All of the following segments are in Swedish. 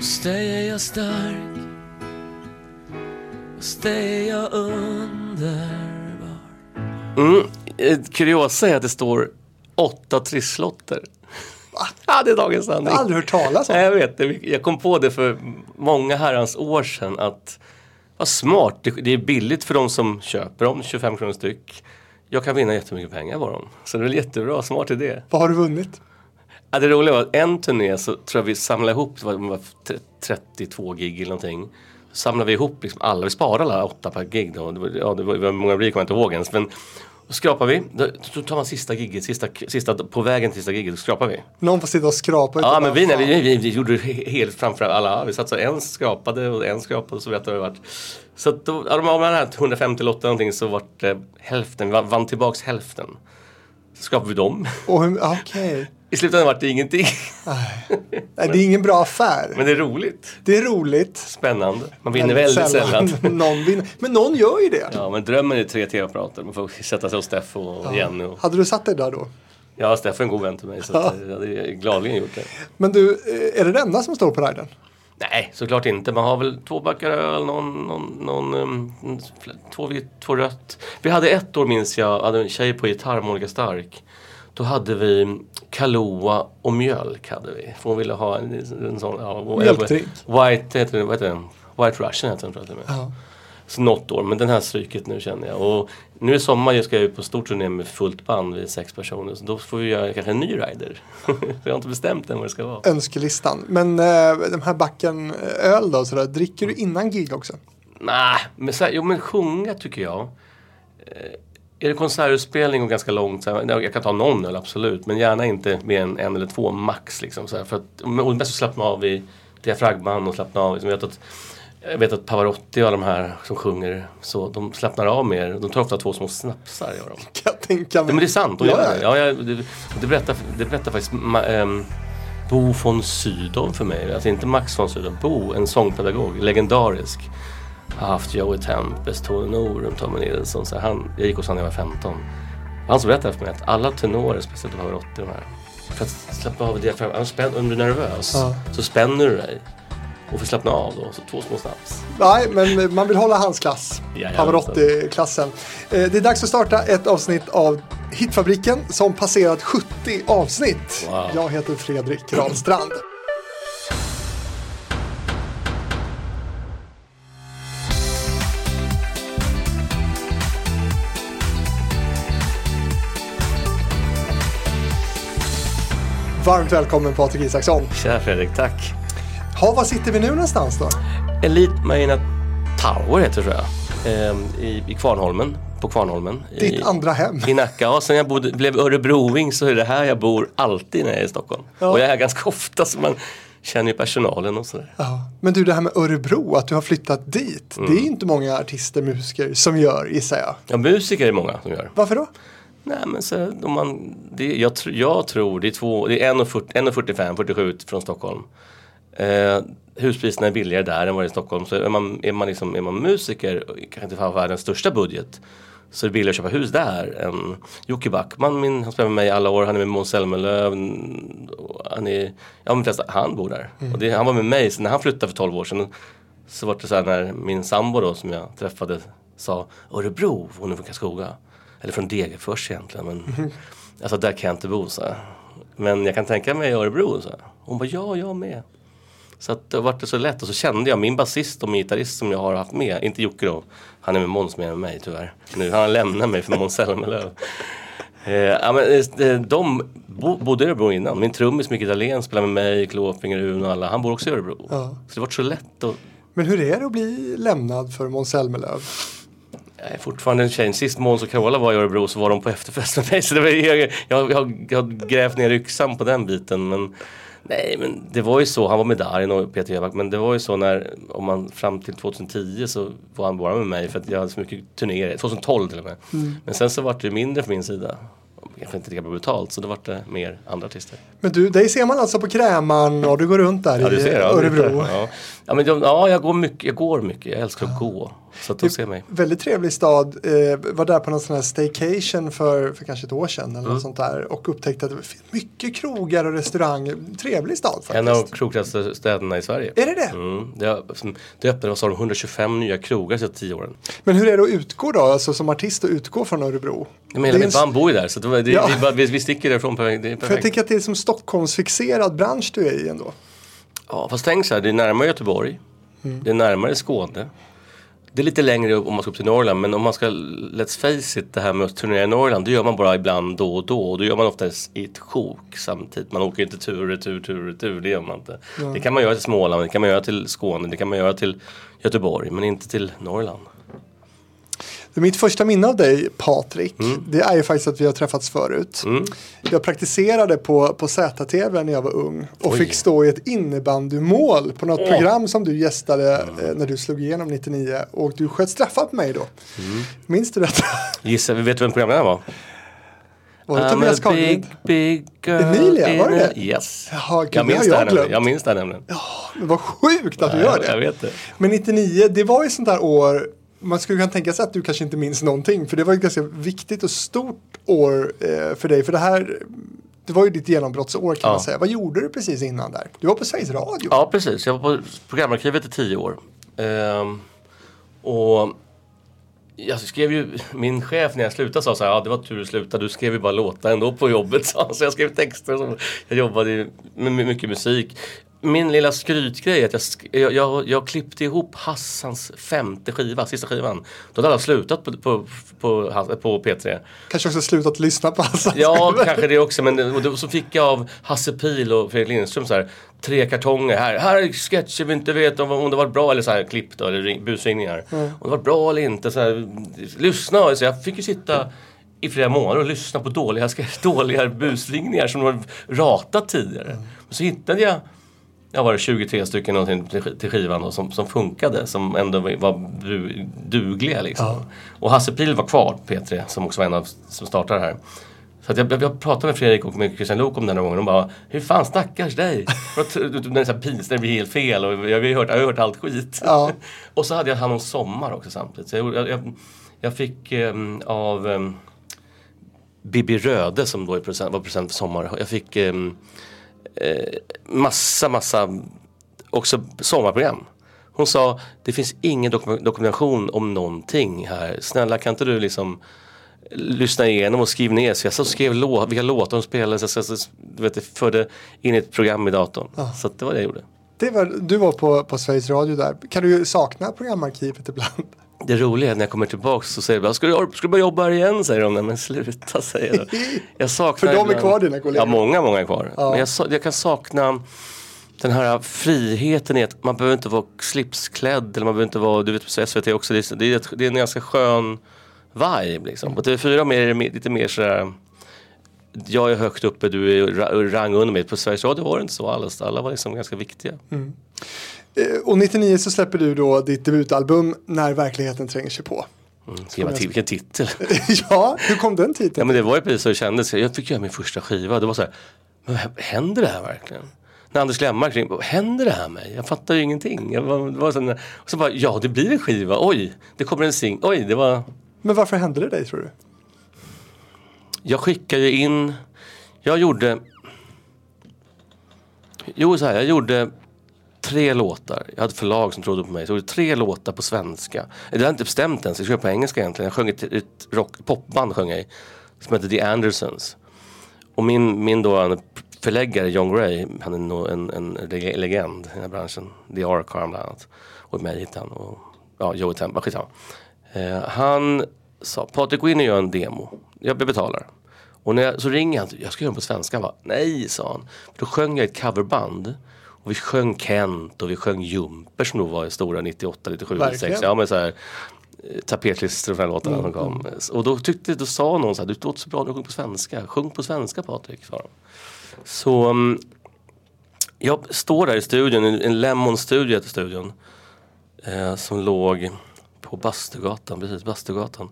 Hos dig är jag stark Hos dig är jag underbar mm, Kuriosa är att det står åtta trisslotter. Ja, det är dagens sanning. Jag har aldrig hört talas om. Jag vet det. Jag kom på det för många herrans år sedan att vad smart. Det är billigt för de som köper dem, 25 kronor styck. Jag kan vinna jättemycket pengar på dem. Så det är väl jättebra, smart idé. Vad har du vunnit? Ja, det roliga var att en turné så tror jag vi samlade ihop, det var 32 gig eller någonting. Så samlade vi ihop liksom alla, vi sparade alla åtta per gig då. Det var, ja, det var, det var många det kommer jag inte ihåg ens. Men då skrapar vi. Då tar man sista gigget, sista, sista, på vägen till sista gigget, då skrapar vi. Någon får sitta och skrapa. Ja, men vi, nej, vi, vi, vi, gjorde det helt framför alla. Vi satt så en skrapade och en skrapade och så vet jag det vart. Så att då, av de här 150 lotter någonting så vart det hälften, vi vann tillbaks hälften. Så skapade vi dem. Okej. Okay. I slutändan vart det ingenting. Nej, det är ingen bra affär. Men det är roligt. Det är roligt. Spännande. Man vinner väldigt sällan. sällan. någon vinner. Men någon gör ju det. Ja, men drömmen är tre tv-apparater. Man får sätta sig hos Steffo och ja. Jenny. Och... Hade du satt dig där då? Ja, Steffo är en god vän till mig. Så ja. jag hade gladeligen gjort det. Men du, är det det enda som står på riden? Nej, såklart inte. Man har väl två backar öl, någon, någon, någon um, två vitt, två rött. Vi hade ett år minns jag, hade en tjej på gitarr, Monica Stark. Då hade vi Kahlua och mjölk. Hade vi. För hon ville ha en, en sån... Ja, Mjölkdrink? White, heter det, vad heter den? White Russian heter den tror jag ja. Så något år, men den här stryket nu känner jag. Och nu i sommar jag ska jag på stor turné med fullt band, vi är sex personer. Så då får vi göra kanske en ny rider. jag har inte bestämt än vad det ska vara. Önskelistan. Men äh, den här backen eh, öl då, sådär, dricker du innan gig också? Nej, men, så här, jo, men sjunga tycker jag. Eh, är det konsertutspelning och ganska långt, så här, jag kan ta någon öl absolut. Men gärna inte mer än en eller två max. Liksom, så här, för att, och bäst att slappna av i diafragman och slappna av. Liksom, jag, vet att, jag vet att Pavarotti och alla de här som sjunger så, de slappnar av mer. De tar ofta två små snapsar. Gör de. Kan jag tänka mig. Ja, men det är sant, de gör det. Ja, ja, det, det, berättar, det berättar faktiskt ähm, Bo von Sydow för mig. Alltså inte Max von Sydow. Bo, en sångpedagog, legendarisk har haft Joey Tempest, Tony Norum, Tommy Nilsson. Så han, jag gick hos honom när jag var 15. Han som berättade för mig att alla tenorer, speciellt 80 de här, för att slappna av diafragman, om du är nervös ja. så spänner du dig. Och för att slappna av då, så två små snaps. Nej, men man vill hålla hans klass. Pavarotti-klassen. Eh, det är dags att starta ett avsnitt av Hitfabriken som passerat 70 avsnitt. Wow. Jag heter Fredrik Rahlstrand. Varmt välkommen Patrik Isaksson. Tja Fredrik, tack. Ha, var sitter vi nu någonstans då? Elite Marina Tower heter det tror jag. Ehm, i, I Kvarnholmen. På Kvarnholmen. Ditt I, andra hem. I Nacka. Ja, sen jag bodde, blev Örebroving så är det här jag bor alltid när jag är i Stockholm. Ja. Och jag är här ganska ofta så man känner ju personalen och sådär. Ja. Men du det här med Örebro, att du har flyttat dit. Mm. Det är inte många artister, musiker som gör gissar jag. Ja, musiker är det många som gör. Varför då? Nej men så om man, det, jag, jag tror det är, två, det är 1,45, 47 från Stockholm. Eh, huspriserna är billigare där än vad det är i Stockholm. Så är man, är man, liksom, är man musiker, kanske inte har världens största budget, så är det billigare att köpa hus där än Jocke Backman, min, han spelar med mig i alla år, han är med Måns Zelmerlöw. Han, är, ja, men flesta, han bor där. Mm. Och det, han var med mig, så när han flyttade för 12 år sedan så var det så här när min sambo då som jag träffade sa Örebro, hon är från Karlskoga. Eller från Degerfors egentligen. Men, mm. Alltså där kan jag inte bo så. Men jag kan tänka mig Örebro. Så. Hon bara, ja, jag med. Så att det vart det så lätt och så kände jag min basist och min gitarrist som jag har haft med, inte Jocke då, han är med Måns med mig tyvärr. Nu har han lämnat mig för Måns Zelmerlöw. Eh, ja, men, eh, de bodde i Örebro innan. Min trummis Micke Dahlén spelar med mig, Klåfinger, Uno och alla. Han bor också i Örebro. Ja. Så det var så lätt att... Men hur är det att bli lämnad för Måns Zelmerlöw? Jag är fortfarande en tjej. Sist Måns och Carola var i Örebro så var de på efterfest med mig. Så det var, jag, jag, jag, jag grävt ner yxan på den biten. Men Nej men det var ju så, han var med Darin och Peter Jöback men det var ju så när, om man fram till 2010 så var han bara med mig för att jag hade så mycket turnéer, 2012 till och med. Mm. Men sen så var det mindre från min sida. Kanske inte lika bra betalt så då var det mer andra artister. Men du, dig ser man alltså på Kräman och du går runt där ja, i Örebro? Ja. Ja, men ja, jag går mycket, jag går mycket, jag älskar att gå. Så att de ser mig. Väldigt trevlig stad. Eh, var där på någon sån här staycation för, för kanske ett år sedan eller mm. sånt där. Och upptäckte att det finns mycket krogar och restauranger. Trevlig stad faktiskt. En av krogigaste städerna i Sverige. Är det det? Mm. Det, det öppnade, vad 125 nya krogar sedan tio åren. Men hur är det att utgå då? Alltså som artist att utgå från Örebro? Men hela mitt band bor ju där så det, det, ja. vi, vi sticker därifrån. Det är perfekt. För jag tänker att det är som Stockholmsfixerad bransch du är i ändå. Ja fast tänk så här, det är närmare Göteborg. Mm. Det är närmare Skåne. Det är lite längre om man ska upp till Norrland men om man ska, let's face it, det här med att turnera i Norrland det gör man bara ibland då och då och då gör man oftast i ett sjok samtidigt. Man åker inte tur, retur, tur, retur, det gör man inte. Ja. Det kan man göra till Småland, det kan man göra till Skåne, det kan man göra till Göteborg men inte till Norrland. Mitt första minne av dig Patrik, mm. det är ju faktiskt att vi har träffats förut. Mm. Jag praktiserade på, på ZTV när jag var ung och Oj. fick stå i ett innebandymål på något oh. program som du gästade mm. när du slog igenom 99 och du sköt straffar på mig då. Mm. Minns du detta? Gissa, vet du vem programledaren var? Var det Tobias Big, big Emilia, var det det? Yes. Jaha, gud, jag, minns det jag, jag minns det nämligen. Ja, men vad sjukt att du gör det. Jag vet det. Men 99, det var ju sånt där år man skulle kunna tänka sig att du kanske inte minns någonting. För det var ett ganska viktigt och stort år eh, för dig. För det här, det var ju ditt genombrottsår kan ja. man säga. Vad gjorde du precis innan där? Du var på Sveriges Radio. Ja, precis. Jag var på programarkivet i tio år. Ehm, och jag skrev ju, min chef när jag slutade sa så här, ja det var tur du slutade, du skrev ju bara låtar ändå på jobbet. Så jag skrev texter, jag jobbade med mycket musik min lilla skrytgrej är att jag, jag, jag, klippte ihop Hassans femte skiva, sista skivan. Då hade alla slutat på, på, på, på P3. Kanske också slutat lyssna på Hassans Ja, kanske det också. Men och då, så fick jag av Hasse Pil och Fredrik Lindström så här, tre kartonger. Här, här är sketcher vi inte vet om, om det var bra eller så här, klipp då, eller busringningar. Mm. Om det var bra eller inte. Så här, lyssna. Så jag fick ju sitta i flera månader och lyssna på dåliga, dåliga busringningar som de ratat tidigare. Mm. Och så hittade jag ja, var det 23 stycken någonting till skivan då, som, som funkade, som ändå var dugliga. Liksom. Ja. Och Hasse Pil var kvar, P3, som också var en av som startade här. Så att jag, jag pratade med Fredrik och med Christian Lok om den här gången. De bara, hur fan stackars dig? den är så pins, det blir helt fel och jag, har hört, jag har hört allt skit. Ja. och så hade jag hand om Sommar också samtidigt. Så jag, jag, jag fick um, av um, Bibi Röde som då är var present för Sommar. Jag fick um, eh, massa, massa också sommarprogram. Hon sa, det finns ingen dok dokumentation om någonting här. Snälla kan inte du liksom lyssna igenom och skriva ner. Så jag så skrev lå vilka låtar hon spelade. Så jag du vet, förde in ett program i datorn. Ah. Så det var det jag gjorde. Det var, du var på, på Sveriges Radio där. Kan du sakna programarkivet ibland? Det roliga är när jag kommer tillbaka så säger de, ska du, ska du börja jobba här igen? Säger de, men sluta säger jag. jag saknar För de är kvar dina kollegor? Ja, många, många är kvar. Ja. Men jag, jag, kan sakna den här friheten i att man behöver inte vara slipsklädd eller man behöver inte vara, du vet på SVT också, det är, det är, det är en ganska skön vibe liksom. På TV4 är det lite mer sådär jag är högt uppe, du är rang under mig. På Sveriges Radio var det inte så alls. Alla var liksom ganska viktiga. Mm. Eh, och 99 så släpper du då ditt debutalbum När verkligheten tränger sig på. Mm, vilken, vilken titel. ja, hur kom den titeln? Ja, men det var ju precis så det kändes. Jag fick göra min första skiva. Det var så här, men händer det här verkligen? När Anders Glenmark ringde, händer det här mig? Jag fattar ju ingenting. Jag var, var så, och så bara, ja det blir en skiva. Oj, det kommer en sing. Oj, det var... Men varför hände det dig tror du? Jag skickade in, jag gjorde, jo så här, jag gjorde tre låtar. Jag hade förlag som trodde på mig. Så jag gjorde tre låtar på svenska. Det hade jag inte bestämt ens. Jag skrev på engelska egentligen. Jag sjöng ett, ett rock, popband sjöng jag i, som hette The Andersons. Och min, min då förläggare John Gray, han är en, en, en legend i den här branschen. The Ark har han bland annat. Och mig hittade han. Och, ja, Joey Tempa, skitsamma. Eh, han sa, Patrik gå in och gör en demo. Jag betalar. Och när jag, så ringer han, jag ska göra den på svenska. va? Nej, sa han. Då sjöng jag ett coverband. Och vi sjöng Kent och vi sjöng Jumper som nog var stora 98, 97, Verkligen. 96. Ja, men så här, eh, tapetlistor och de här låtarna mm. som kom. Och då tyckte, då sa någon så här, du låter så bra när du sjunger på svenska. Sjung på svenska Patrik, sa de. Så um, jag står där i studion, en Lemon-studio heter studion. Eh, som låg på Bastugatan, precis Bastugatan.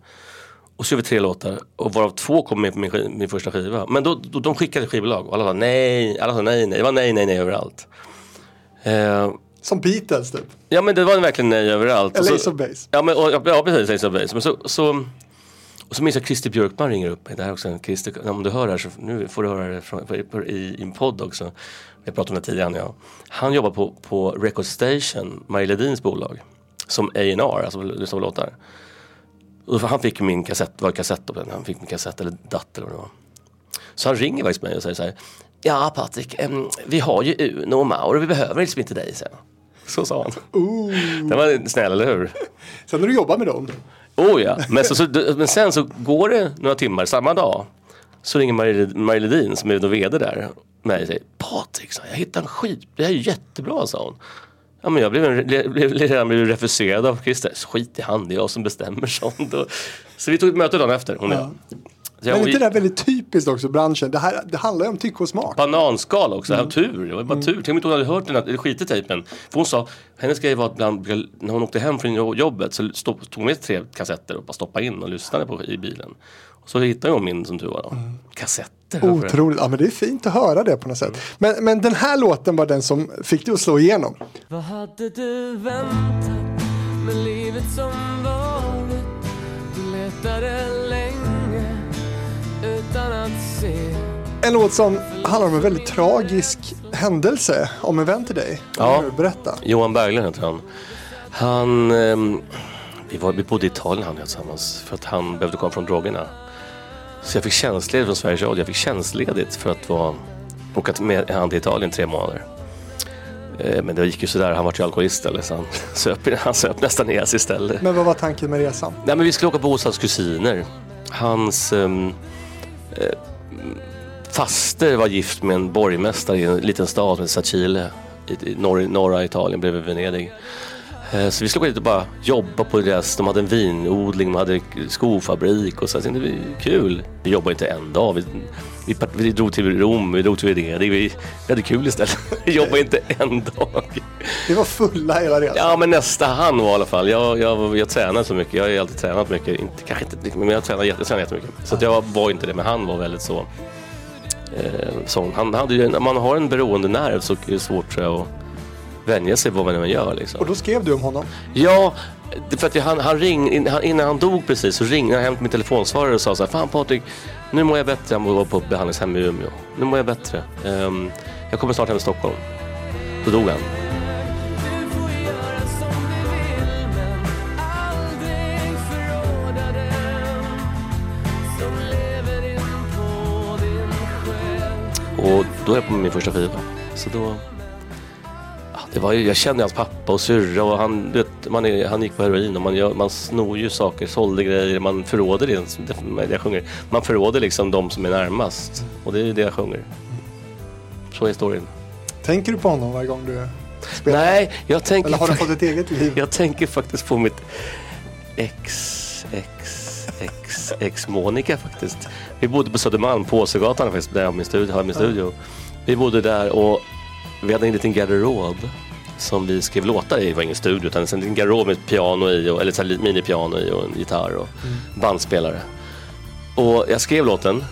Och så gör vi tre låtar och varav två kom med på min, min första skiva. Men då, då, de skickade skivbolag och alla sa nej, alla sa nej, nej. Det var nej, nej, nej överallt. Eh, Som Beatles typ. Ja men det var verkligen nej överallt. Eller Ace of Base. Ja, men, och, ja precis, Ace of Base. Men så, så, och så minns jag Christer Björkman ringer upp mig. Det här är också en Christer, om du hör det här så nu får du höra det från, i, i en podd också. Jag pratade om det tidigare. Ja. Han jobbar på, på Record Station, Marie Ledins bolag. Som A&R, alltså lyssnar på låtar. Och han fick min kassett, var kassett. Han fick min kassett eller datt eller vad det var. Så han ringer faktiskt mig och säger så här. Ja Patrik, vi har ju Uno och Mauro, vi behöver liksom inte dig. Så, så sa han. Ooh. Den var snäll, eller hur? Sen när du jobbar med dem. Oh ja, men, så, så, men sen så går det några timmar samma dag. Så ringer Marie Ledin som är då VD där mig och säger Patrik, jag, hittade en skit, det här är jättebra sa hon. Ja men jag blev, en, blev, blev, redan blev refuserad av Christer. Skit i han, det är jag som bestämmer sånt. Och, så vi tog ett möte dagen efter, hon och jag. Jag. Men är inte det där väldigt typiskt också, branschen? Det, här, det handlar ju om tycke och smak. Bananskal också, mm. tur. Det var bara tur. Tänk om inte hon hade hört den här skitetejpen. För hon sa, hennes grej var att bland, när hon åkte hem från jobbet så stopp, tog hon med tre kassetter och bara stoppade in och lyssnade på i bilen. Och så hittade hon min som tur var då. Kassetter. varför? Otroligt. Ja, men det är fint att höra det på något sätt. Men, men den här låten var den som fick dig att slå igenom. Vad hade du väntat med livet som varit? Du letade En låt som handlar om en väldigt tragisk händelse om en vän till dig. Ja. Berätta. Johan Berglund heter han. Han, ehm, vi, var, vi bodde i Italien han och jag tillsammans för att han behövde komma från drogerna. Så jag fick tjänstledigt från Sveriges Radio. Jag fick tjänstledigt för att vara, åka med han till Italien tre månader. Eh, Men det gick ju sådär, han var ju alkoholist eller så han söp, han söp nästan ner sig istället. Men vad var tanken med resan? Nej men vi skulle åka på hans kusiner. Hans ehm, eh, faster var gift med en borgmästare i en liten stad som heter Sacile i, norr, norra Italien bredvid Venedig. Eh, Så vi skulle åka dit och bara jobba på deras, de hade en vinodling, de hade skofabrik och så. Det var kul. Vi jobbade inte en dag. Vi, vi, vi drog till Rom, vi drog till Venedig. Vi, vi hade kul istället. Vi jobbade inte en dag. Vi var fulla hela resan. Ja men nästa han var i alla fall. Jag, jag, jag tränar så mycket. Jag har alltid tränat mycket. Inte, kanske inte, men jag tränar, jätte- jag tränar jättemycket. Så jag var inte det. Men han var väldigt så. Eh, sån. Han hade ju, när man har en beroende nerv så är det svårt tror jag att vänja sig vad man gör. Liksom. Och då skrev du om honom. Ja, för att han, han ring, innan han dog precis så ringde han hem till min telefonsvarare och sa så här, Fan Patrik, nu mår jag bättre. Han var på behandlingshem i Umeå. Nu mår jag bättre. Ehm, jag kommer snart hem till Stockholm. Då dog han. Och då är jag på min första skiva. Så då... Ja, det var ju, jag kände hans pappa och syrra och han, vet, man är, han gick på heroin och man, gör, man snor ju saker, sålde grejer, man förråder det. det jag sjunger. Man förråder liksom de som är närmast. Och det är det jag sjunger. Så är storyn. Tänker du på honom varje gång du spelar? Nej, jag tänker, Eller har du fått ett eget liv? jag tänker faktiskt på mitt ex, ex, ex, ex Monica faktiskt. Vi bodde på Södermalm, på Åsögatan faktiskt, där jag har min studio. Har min studio. Vi bodde där och vi hade en liten garderob som vi skrev låtar i. Det var ingen studio utan en liten garderob med ett piano i, och, eller så här minipiano i och en gitarr och bandspelare. Och jag skrev låten,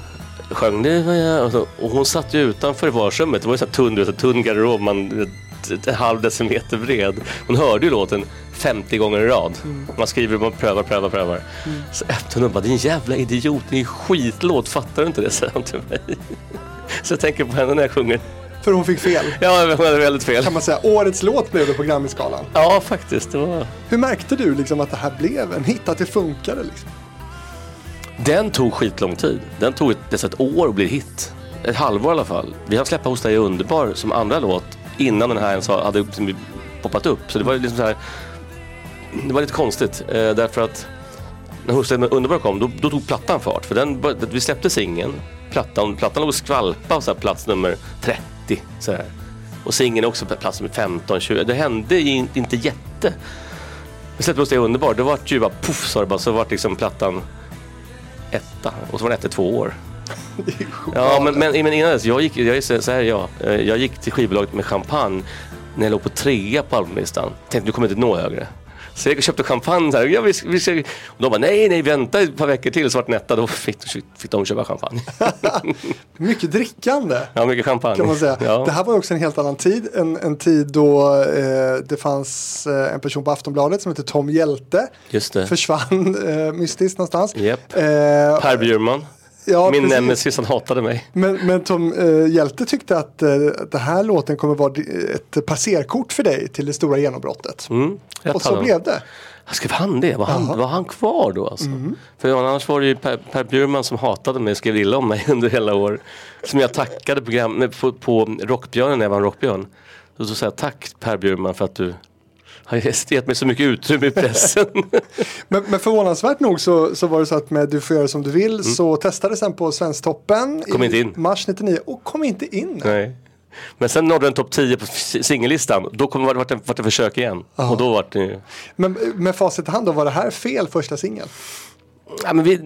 sjöng det och, så, och hon satt ju utanför i vardagsrummet. Det var ju så här tunn, tunn garderob, man, ett- en halv decimeter bred. Hon hörde ju låten 50 gånger i rad. Man skriver, man prövar, prövar, prövar. Så öppnade hon bara, din jävla idiot, det är skitlåt, fattar du inte det? Säger hon till mig. Så jag tänker på henne när jag sjunger. För hon fick fel. Ja, hon hade väldigt fel. Kan man säga. Årets låt blev det på Grammisgalan. Ja, faktiskt. Det var... Hur märkte du liksom att det här blev en hit? Att det funkade liksom? Den tog skitlång tid. Den tog ett, ett år att bli hit. Ett halvår i alla fall. Vi har släppt Hos dig är underbar som andra låt innan den här ens hade liksom poppat upp. Så det var liksom så här. Det var lite konstigt eh, därför att när Hos med underbar kom då, då tog plattan fart. För den, vi släppte singeln. Plattan, plattan låg och skvalpade så här, plats nummer 30. Så här. Och singeln också på plats nummer 15, 20. Det hände in, inte jätte. Vi släppte Hos dig underbar. Det var ju bara poff sa det bara. Så var liksom plattan etta och så var den etta i två år. Ja, men, men, men innan dess, jag gick, jag, så här är jag, Eh, jag gick till skivbolaget med champagne när jag låg på trea på albumlistan. Tänkte, du kommer inte nå högre. Så jag gick och köpte champagne. Så här, ja, vi, vi, och de bara, nej, nej, vänta ett par veckor till så vart Netta. Då fick, fick de köpa champagne. Mycket drickande. ja, mycket champagne. Kan man säga. Ja. Det här var också en helt annan tid. En, en tid då eh, det fanns eh, en person på Aftonbladet som hette Tom Hjälte. Just det. Försvann eh, mystiskt någonstans. Japp. Eh, Per Bjurman. Ja, Min precis. nemesis, han hatade mig. Men, men Tom eh, Hjälte tyckte att eh, den här låten kommer vara ett passerkort för dig till det stora genombrottet. Mm, Och så han. blev det. Skrev han det? Var han, var han kvar då alltså? Mm. För annars var det ju Per, per Bjurman som hatade mig och skrev illa om mig under hela år. Som jag tackade program, på, på Rockbjörnen när jag var en rockbjörn. Och så sa jag tack Per Bjurman för att du har gett mig så mycket utrymme i pressen. Men, men förvånansvärt nog så, så var det så att med Du får göra som du vill så testades den på Svensktoppen Mm. Kom i inte in. mars 99 och kom inte in. nej. Men sen nådde den topp 10 på singellistan. Då kom det vart det vart försök igen. Och då vart det. Men med facit i hand då, var det här fel första singel? Ja, men vi,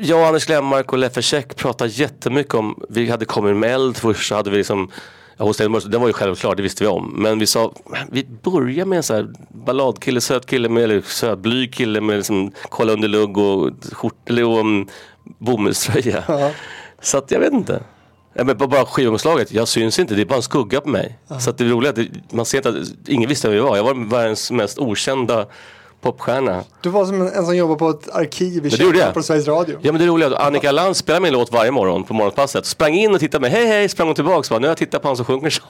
jag, Anders Glenmark och Leffe Käck pratade jättemycket om, vi hade kommit med eld först så hade vi liksom hos Stellenbosch, det var ju självklart, det visste vi om. Men vi sa, vi börjar med en sån här balladkille, söt kille med, eller söt blyg kille med liksom kolla under lugg och skjortel och um, bomullströja. Ja. Så att jag vet inte. Ja, men bara skivomslaget, jag syns inte, det är bara en skugga på mig. Så att det är roligt att man ser inte att ingen visste vem jag var. Jag var världens mest okända popstjärna. Du var som en, en som jobbar på ett arkiv i jag. på Sveriges Radio. Ja men det roliga är att Annika Lantz spelar min låt varje morgon på morgonpasset. Sprang in och tittade med hej hej, sprang hon tillbaks. Bara, nu har jag tittat på han som sjunger så.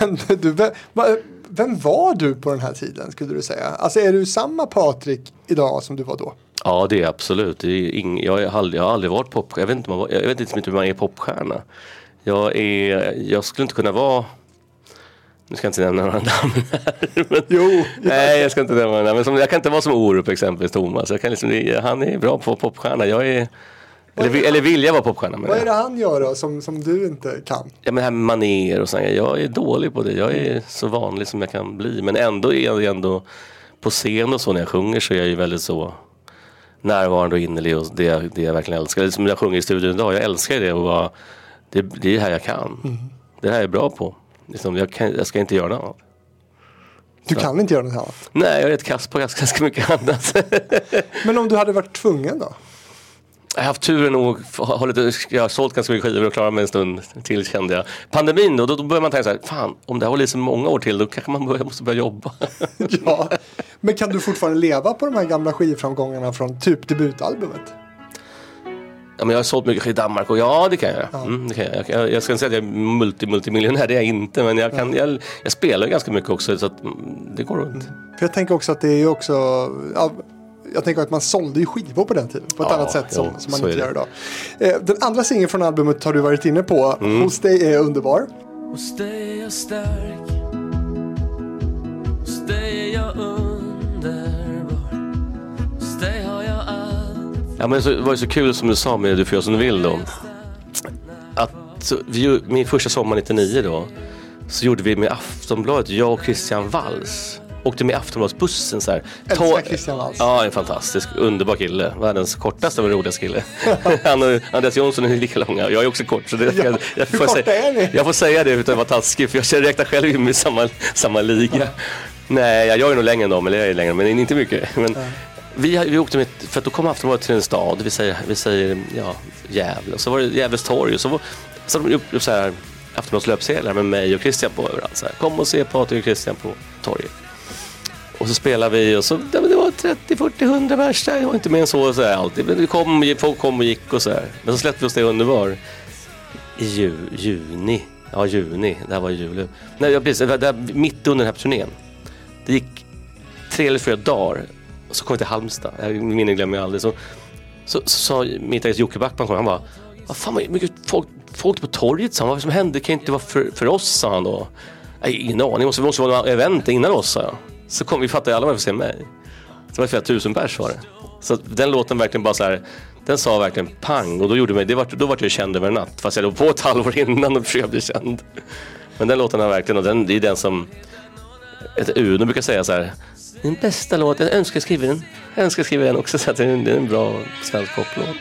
Men du, vem, vem var du på den här tiden skulle du säga? Alltså är du samma Patrik idag som du var då? Ja det är absolut. Det är ing, jag, är aldrig, jag har aldrig varit pop, jag vet inte, jag vet inte hur man är popstjärna. Jag, är, jag skulle inte kunna vara nu ska jag inte nämna några namn här. Men, Jo, Nej, jag ska inte nämna några namn. Men som, jag kan inte vara som Orup exempelvis, Thomas. Jag kan liksom, han är bra på popstjärna. Jag är, eller, vi- eller vill jag vara popstjärna Vad är det han gör då som, som du inte kan? Ja men det här med maner och sånt. Jag är dålig på det. Jag är så vanlig som jag kan bli. Men ändå är jag ändå på scen och så när jag sjunger så är jag ju väldigt så närvarande och innerlig och det, det jag verkligen älskar. Det som jag sjunger i studion idag. Jag älskar det och bara, det, det är det här jag kan. Det här är jag bra på. Liksom, jag, kan, jag ska inte göra något annat. Du kan inte göra något annat. Nej, jag är rätt kass på ganska, ganska mycket annat. Men om du hade varit tvungen då? Jag har haft turen att ha lite, jag har sålt ganska mycket skivor och klarat mig en stund till kände jag. Pandemin då, då, då börjar man tänka så här, fan om det här håller i så många år till då kanske man börjar, måste börja jobba. ja. Men kan du fortfarande leva på de här gamla skivframgångarna från typ debutalbumet? Ja, men jag har sålt mycket skivor i Danmark och ja det kan jag. Mm, det kan jag. Jag, jag ska inte säga att jag är multi, multimiljonär, det är jag inte. Men jag, kan, jag, jag spelar ganska mycket också så att mm, det går runt. För jag tänker också att det är ju också, ja, jag tänker att man sålde ju skivor på den tiden på ett Ja, annat sätt som, jo, som man inte gör idag. Eh, den andra singeln från albumet har du varit inne på, Mm. Hos dig är underbar. Hos dig är jag stark Hos dig är jag underbar Ja, men så, det var ju så kul som du sa med Du får göra som du vill då. Att, så, vi, min första sommar 99 då. Så gjorde vi med Aftonbladet, jag och Christian Walls. Åkte med Aftonbladsbussen så här. Älskar Ta- Christian Walls. Ja, en fantastisk, underbar kille. Världens kortaste men roligaste kille. Han och Andreas Jonsson är lika långa. Jag är också kort. Så det, Ja, jag, jag, får korta säga, är ni? jag får säga det utan att vara taskig. För jag räknar själv in mig i samma, samma liga. Nej, jag är nog längre än dem. Eller jag är längre, men inte mycket. Men, vi, vi åkte med, för att då kom Aftonbladet till en stad, vi säger, vi säger ja, Gävle. Och så var det Gävles torg och så, var, så hade de upp, upp så här Aftonbladets löpsedlar med mig och Christian på överallt. Så här. Kom och se Patrik och Christian på torget. Och så spelade vi och så, ja, det var 30, 40, 100 pers där. Det var inte mer än så, så här, alltid. Men det kom, folk kom och gick och så här. Men så släppte vi oss det underbar. I ju, juni. Ja, juni. Det här var i juli. Nej, precis, det var där, mitt under den här turnén. Det gick tre eller fyra dagar. Och så kom jag till Halmstad. minnen glömmer jag aldrig. Så, så, så sa min eget Jocke Backman, han bara vad fan vad mycket folk, folk på torget sa han. Vad som hände kan inte vara för, för oss sa han då. Nej, ingen aning, det måste, måste vara något event innan oss sa jag. Så kom vi fattade alla varför se mig. Det var flera tusen pers var det. Så den låten verkligen bara så här. Den sa verkligen pang och då gjorde mig, det var, då vart jag känd över en natt. Fast jag låg på ett halvår innan och försökte bli känd. Men den låten har verkligen, och den, det är den som ett Uno brukar säga så här. Min bästa låt, jag önskar skriva den. Jag önskar skriva den också så att det är en bra svensk poplåt.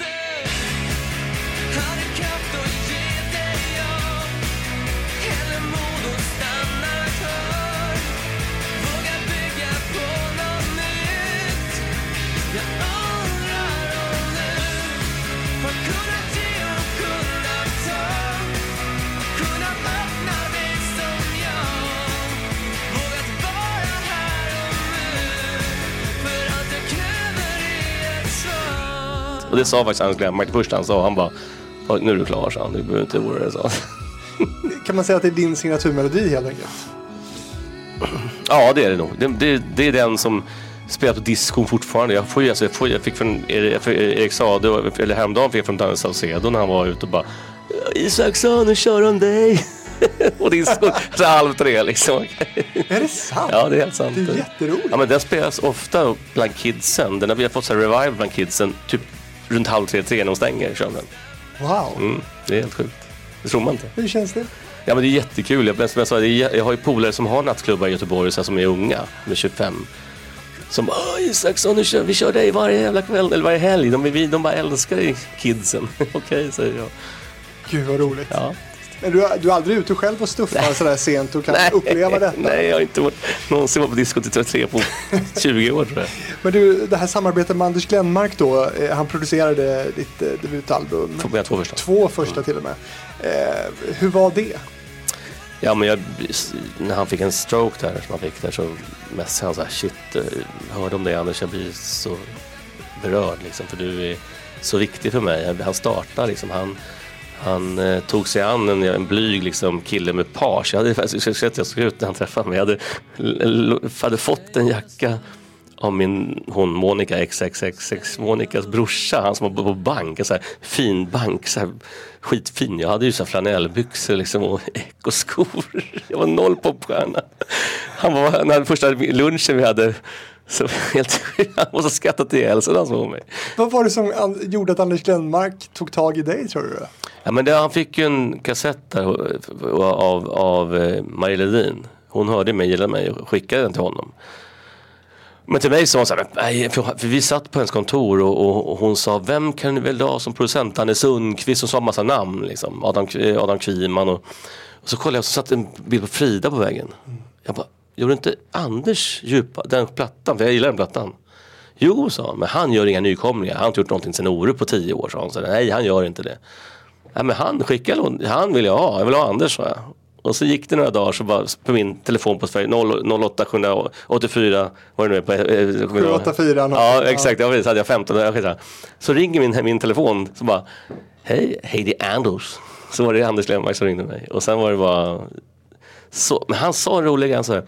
Och det sa faktiskt Anders Glenmark det första han sa. Han bara, "Oj, nu är du klar, sa han. Du behöver inte oroa dig, sa han. Kan man säga att det är din signaturmelodi helt enkelt? Ja, det är det nog. Det, det, det är den som spelar på diskon fortfarande. Jag, får, alltså, jag, får, jag fick från Erik, Sade, eller häromdagen fick jag från Danne Saucedo när han var ute och bara Isaksson, nu kör om dig. och diskon, så halv tre liksom. Är det sant? ja, det är helt sant. Det är jätteroligt. Ja, men den spelas ofta bland kidsen. Den har vi har fått så här revival bland kidsen, typ runt halv tre, tre när de stänger. Kör den. Wow. Mm, det är helt sjukt. Det tror man inte. Hur känns det? Ja men det är jättekul. Jag, som jag, sa, jag har ju polare som har nattklubbar i Göteborg så här, som är unga, med 25. Som Åh Isaksson, kör, vi kör dig varje jävla kväll, eller varje helg. De, vi, de bara älskar dig, kidsen. Okej, säger jag. Gud vad roligt. Ja. Men du, du är aldrig ute själv och stuffar sådär sent och kan uppleva detta? Nej, jag har inte varit, någonsin varit på disco till 33 på 20 år tror jag. Men du, det här samarbetet med Anders Glenmark då, eh, han producerade ditt eh, debutalbum. Med två första. Två första till och med. Eh, hur var det? Ja, men jag, när han fick en stroke där, som han fick där, så messade han så här, shit, eh, hörde om det Anders, jag blir så berörd liksom, för du är så viktig för mig. Han startade liksom, han, han eh, tog sig an en, en blyg liksom, kille med page. Jag hade faktiskt sett jag såg ut när han träffade mig. Jag hade, l- l- hade fått en jacka av min, hon Monica XXXX, Monikas brorsa, han som var på bank, en så här fin bank, så här skitfin. Jag hade ju så här flanellbyxor liksom och ekoskor. Jag var noll popstjärna. Han var, när första lunchen vi hade, så helt, han måste ha skrattat ihjäl sig när han såg mig. Vad var det som gjorde att Anders Glenmark tog tag i dig tror du? Ja, men det, han fick ju en kassett där av, av, eh, Marie Ledin. Hon hörde mig, gillade mig och skickade den till honom. Men till mig sa hon så här, nej, för, för vi satt på hennes kontor och, och, och hon sa, vem kan ni väl ha som producent? Danne Sundqvist, hon sa en massa namn liksom. Adam, eh, Adam Kviman och, och så kollade jag och så satt en bild på Frida på vägen. Jag bara, gjorde inte Anders djupa den plattan? För jag gillar den plattan. Jo, sa han, men han gör inga nykomlingar. Han har inte gjort någonting sen Orup på tio år, sa han. Så, nej, han gör inte det. Nej, men han skickade, lån- han vill jag ha, jag vill ha Anders, sa jag. Och så gick det några dagar så bara på min telefon på Sverige 0- 08 784 vad det nu är på. eh, eh, kommer jag ihåg. 784 något. Ja exakt, ja, precis, hade jag 15. ja, skitsamma. Så ringer min, min telefon så bara Hej, hej det är Anders. Så var det Anders Lennmark som ringde mig. Och sen var det bara så, Men han sa en rolig grej,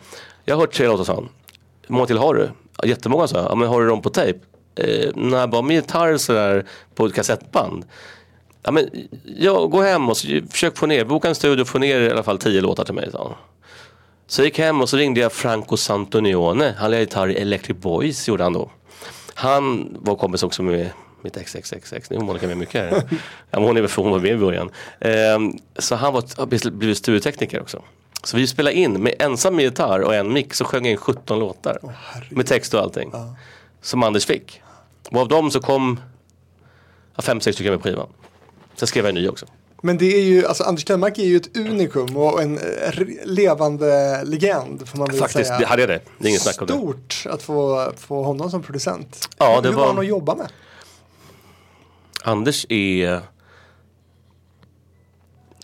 Jag har hört tre låtar sa han. Hur många till har du? Ja, jättemånga sa jag. Ja, men har du dem på tejp? Eh, nej, bara med gitarr sådär på ett kassettband. Ja, men, ja, gå hem och så, försök få ner, boka en studio och få ner i alla fall tio låtar till mig. han. Så jag gick hem och så ringde jag Franco Santonione. Han lirade gitarr i Electric Boys gjorde han då. Han var kompis också med mitt XXXX. Nu är Monica med mycket här. ja, hon, är, hon var med i början. Ehm, så han var, blivit- studiotekniker också. Så vi spelade in med ensam med gitarr och en mick så sjöng jag in 17 låtar. med text och allting. Som Anders fick. Och av dem så kom ja, fem, sex stycken med på skivan. Sen skrev jag en ny också. Men det är ju, alltså Anders Glenmark är ju ett unikum och en eh, levande legend får man väl Faktiskt, säga. det hade jag det. Det är inget snack om det. Stort att få, få honom som producent. Ja, det Hur var- var han att jobba med? Anders är...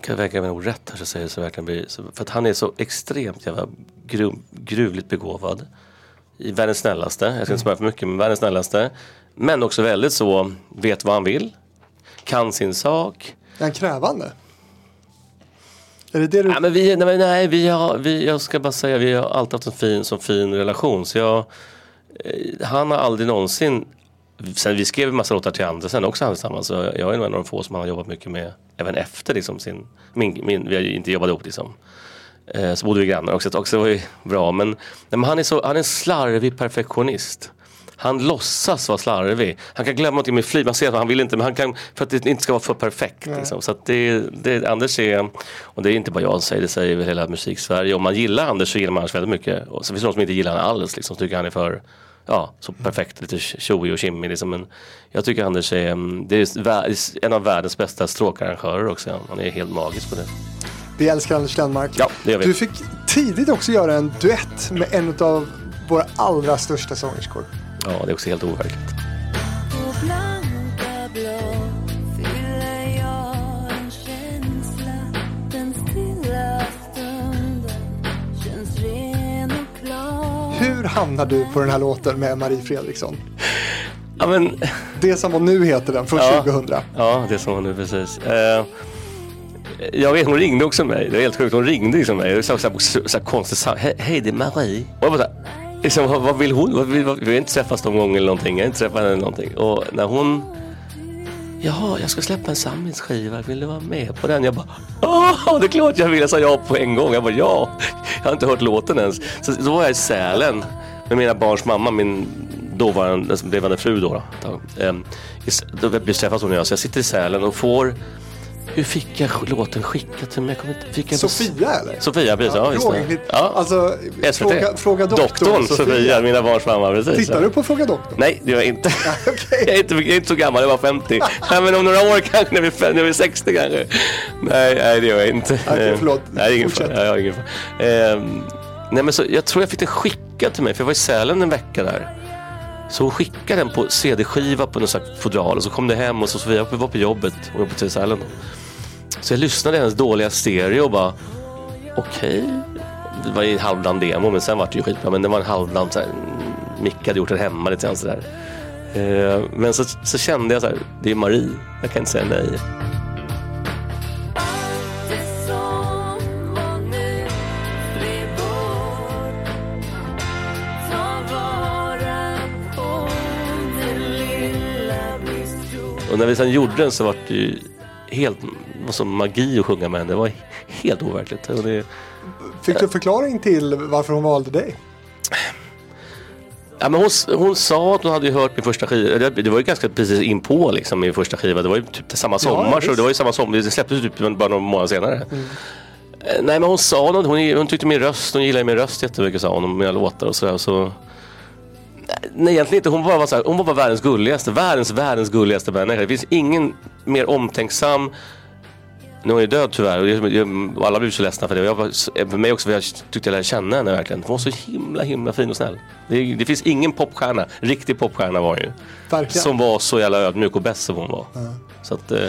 Kan jag verkligen nog rätt här så säger så verkligen blir, För att han är så extremt jävla gru, gruvligt begåvad. I världens snällaste, jag ska inte smöra för mycket, men världens snällaste. Men också väldigt så, vet vad han vill. Kan sin sak. Är han krävande? Är det det du... Nej, men vi, nej, nej vi har, vi, jag ska bara säga, vi har alltid haft en fin, så fin relation. Så jag, eh, han har aldrig någonsin, sen vi skrev en massa låtar till andra sen också han tillsammans. Så jag är nog en av de få som han har jobbat mycket med, även efter liksom sin, min, min, vi har ju inte jobbat ihop liksom. Eh, så bodde vi grannar också, också var ju bra. Men, nej, men han är så, han är en slarvig perfektionist. Han låtsas vara slarvig. Han kan glömma någonting med flit. Man ser att han vill inte, men han kan för att det inte ska vara för perfekt. Liksom. Så det, det, Anders är, och det är inte bara jag som säger det, säger väl hela musik-Sverige. Om man gillar Anders så gillar man Anders väldigt mycket. Och så finns det någon som inte gillar honom alls, liksom, som tycker han är för Ja, så perfekt, lite tjoig och tjimmig liksom. Men jag tycker Anders är, mm, det är en av världens bästa stråkarrangörer också. Han är helt magisk på det. Vi älskar Anders Glenmark. Ja, det gör vi. Du fick tidigt också göra en duett med en av våra allra största sångerskor. Ja, det är också helt overkligt. Jag Hur hamnar du på den här låten med Marie Fredriksson? Ja, men, Det som var nu heter den, från Ja. 2000. ja, det som hon nu precis. Eh, jag vet, hon ringde också mig. Det är helt sjukt. Hon ringde liksom mig. Det var så, här, så, här konstigt Hej, hej, det är Marie. Och jag bara så här, liksom, vad, vad vill hon? Vad, vill- vad, vi har inte träffats någon gång eller någonting. Jag har inte träffat henne eller någonting. Och när hon... Jaha, jag ska släppa en samlingsskiva. Vill du vara med på den? Jag bara, åh, det är klart jag vill. Jag sa ja på en gång. Jag bara, ja. Jag har inte hört låten ens. Så då var jag i Sälen med mina barns mamma, min dåvarande, alltså blivande fru då. då. Ehm, Då vi träffas hon och jag. Så jag sitter i Sälen och får hur fick jag låten skickad till mig? Fick Sofia eller? Sofia, precis. Ja. Fråga, Ja. Alltså, SVT. fråga, fråga doktorn, Doktorn Sofia. mina barns mamma. Precis. Tittar du på Fråga doktorn? Nej, det gör jag inte. jag, är inte jag är inte så gammal, jag var 50. nej, men om några år kanske, när vi är, när vi är 60 kanske. Nej, nej, det gör jag inte. Okej, förlåt. Nej, ingen fara. Ja, ingen fara. Ehm, nej, men så, jag tror jag fick den skickad till mig, för jag var i Sälen en vecka där. Så hon skickade den på CD-skiva på något slags fodral och så kom det hem och så Sofia var på jobbet och jobbade på Sälen. då. Så jag lyssnade i hennes dåliga stereo och bara okej. Det var ju en halvdan demo men sen var det ju skitbra. Men det var en halvdan så här, Micke hade gjort den hemma lite grann sådär. Eh, men så, så kände jag så här, det är Marie. Jag kan inte säga nej. Och när vi sen gjorde den så var det ju helt var som magi att sjunga med henne. Det var helt overkligt. Och det, Fick du förklaring till varför hon valde dig? Ja, men hon, hon sa att hon hade hört min första skiva. Det, det var ju ganska precis inpå liksom min första skiva. Det var ju typ samma sommar. så visst. Mm. det var ju samma sommar. Det släpptes typ bara några månader senare. Eh, Nej men hon sa något. Hon, hon tyckte min röst. Hon gillade min röst jättemycket sa hon. Och mina låtar och sådär. Så, nej egentligen inte. Hon bara var, så här, hon var bara världens gulligaste. Världens, världens gulligaste människa. Det finns ingen mer omtänksam nu är hon ju död tyvärr och jag- jag- och alla blev så ledsna för det. Och Jag var, för mig också, för jag tyckte jag lärde känna henne verkligen. Hon var så himla himla fin och snäll. Det, det finns ingen popstjärna, riktig popstjärna var hon ju. Verkligen. Som var så jävla ödmjuk och bäst som hon var. Så att, eh,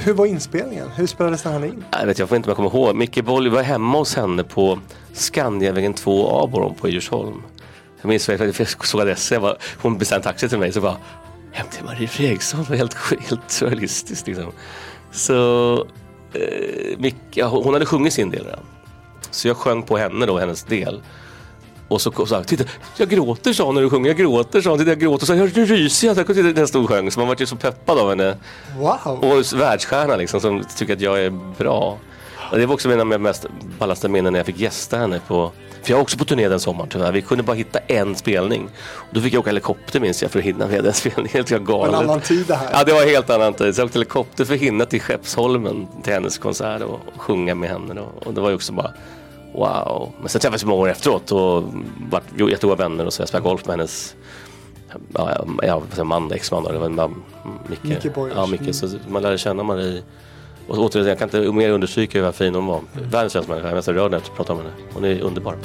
Hur var inspelningen? Hur spelades den här in? jag vet jag får inte om jag kommer ihåg. Micke Boll var hemma hos henne på Skandiavägen 2 Aborgon på Djursholm. Jag minns att jag såg adressen, jag bara, hon bestämde en taxi till mig så bara Hem till Marie Fredriksson, det helt, helt surrealistiskt liksom. Så eh, Micke, ja, hon hade sjungit sin del redan. Så jag sjöng på henne då, hennes del. Och så sa jag, titta, jag gråter sa hon när du sjunger, jag gråter sa hon, titta jag gråter, så jag, ryser jag, den stod och sjöng. Så man var ju så peppad av henne. Wow! Och världsstjärna liksom som tycker att jag är bra. Och det var också mina mest ballaste minnen när jag fick gästa henne på för jag var också på turné den sommaren tyvärr. Vi kunde bara hitta en spelning. Och då fick jag åka helikopter minns jag för att hinna med den spelningen. Helt galet. en annan tid det här. Ja, det var helt annan tid. Så jag åkte helikopter för att hinna till Skeppsholmen till hennes konsert och, och sjunga med henne. Då. Och det var ju också bara wow. Men sen träffades vi många år efteråt och vart jättegoda vänner och så. Jag spelade golf med hennes ja, man, exman. Det var Micke. Micke Boyers. Ja, Micke. Så man lärde känna Marie. Och återigen, jag kan inte mer understryka hur fin hon var. Världens finaste människa. Jag är nästan rörd när jag pratar om henne. Hon är underbar.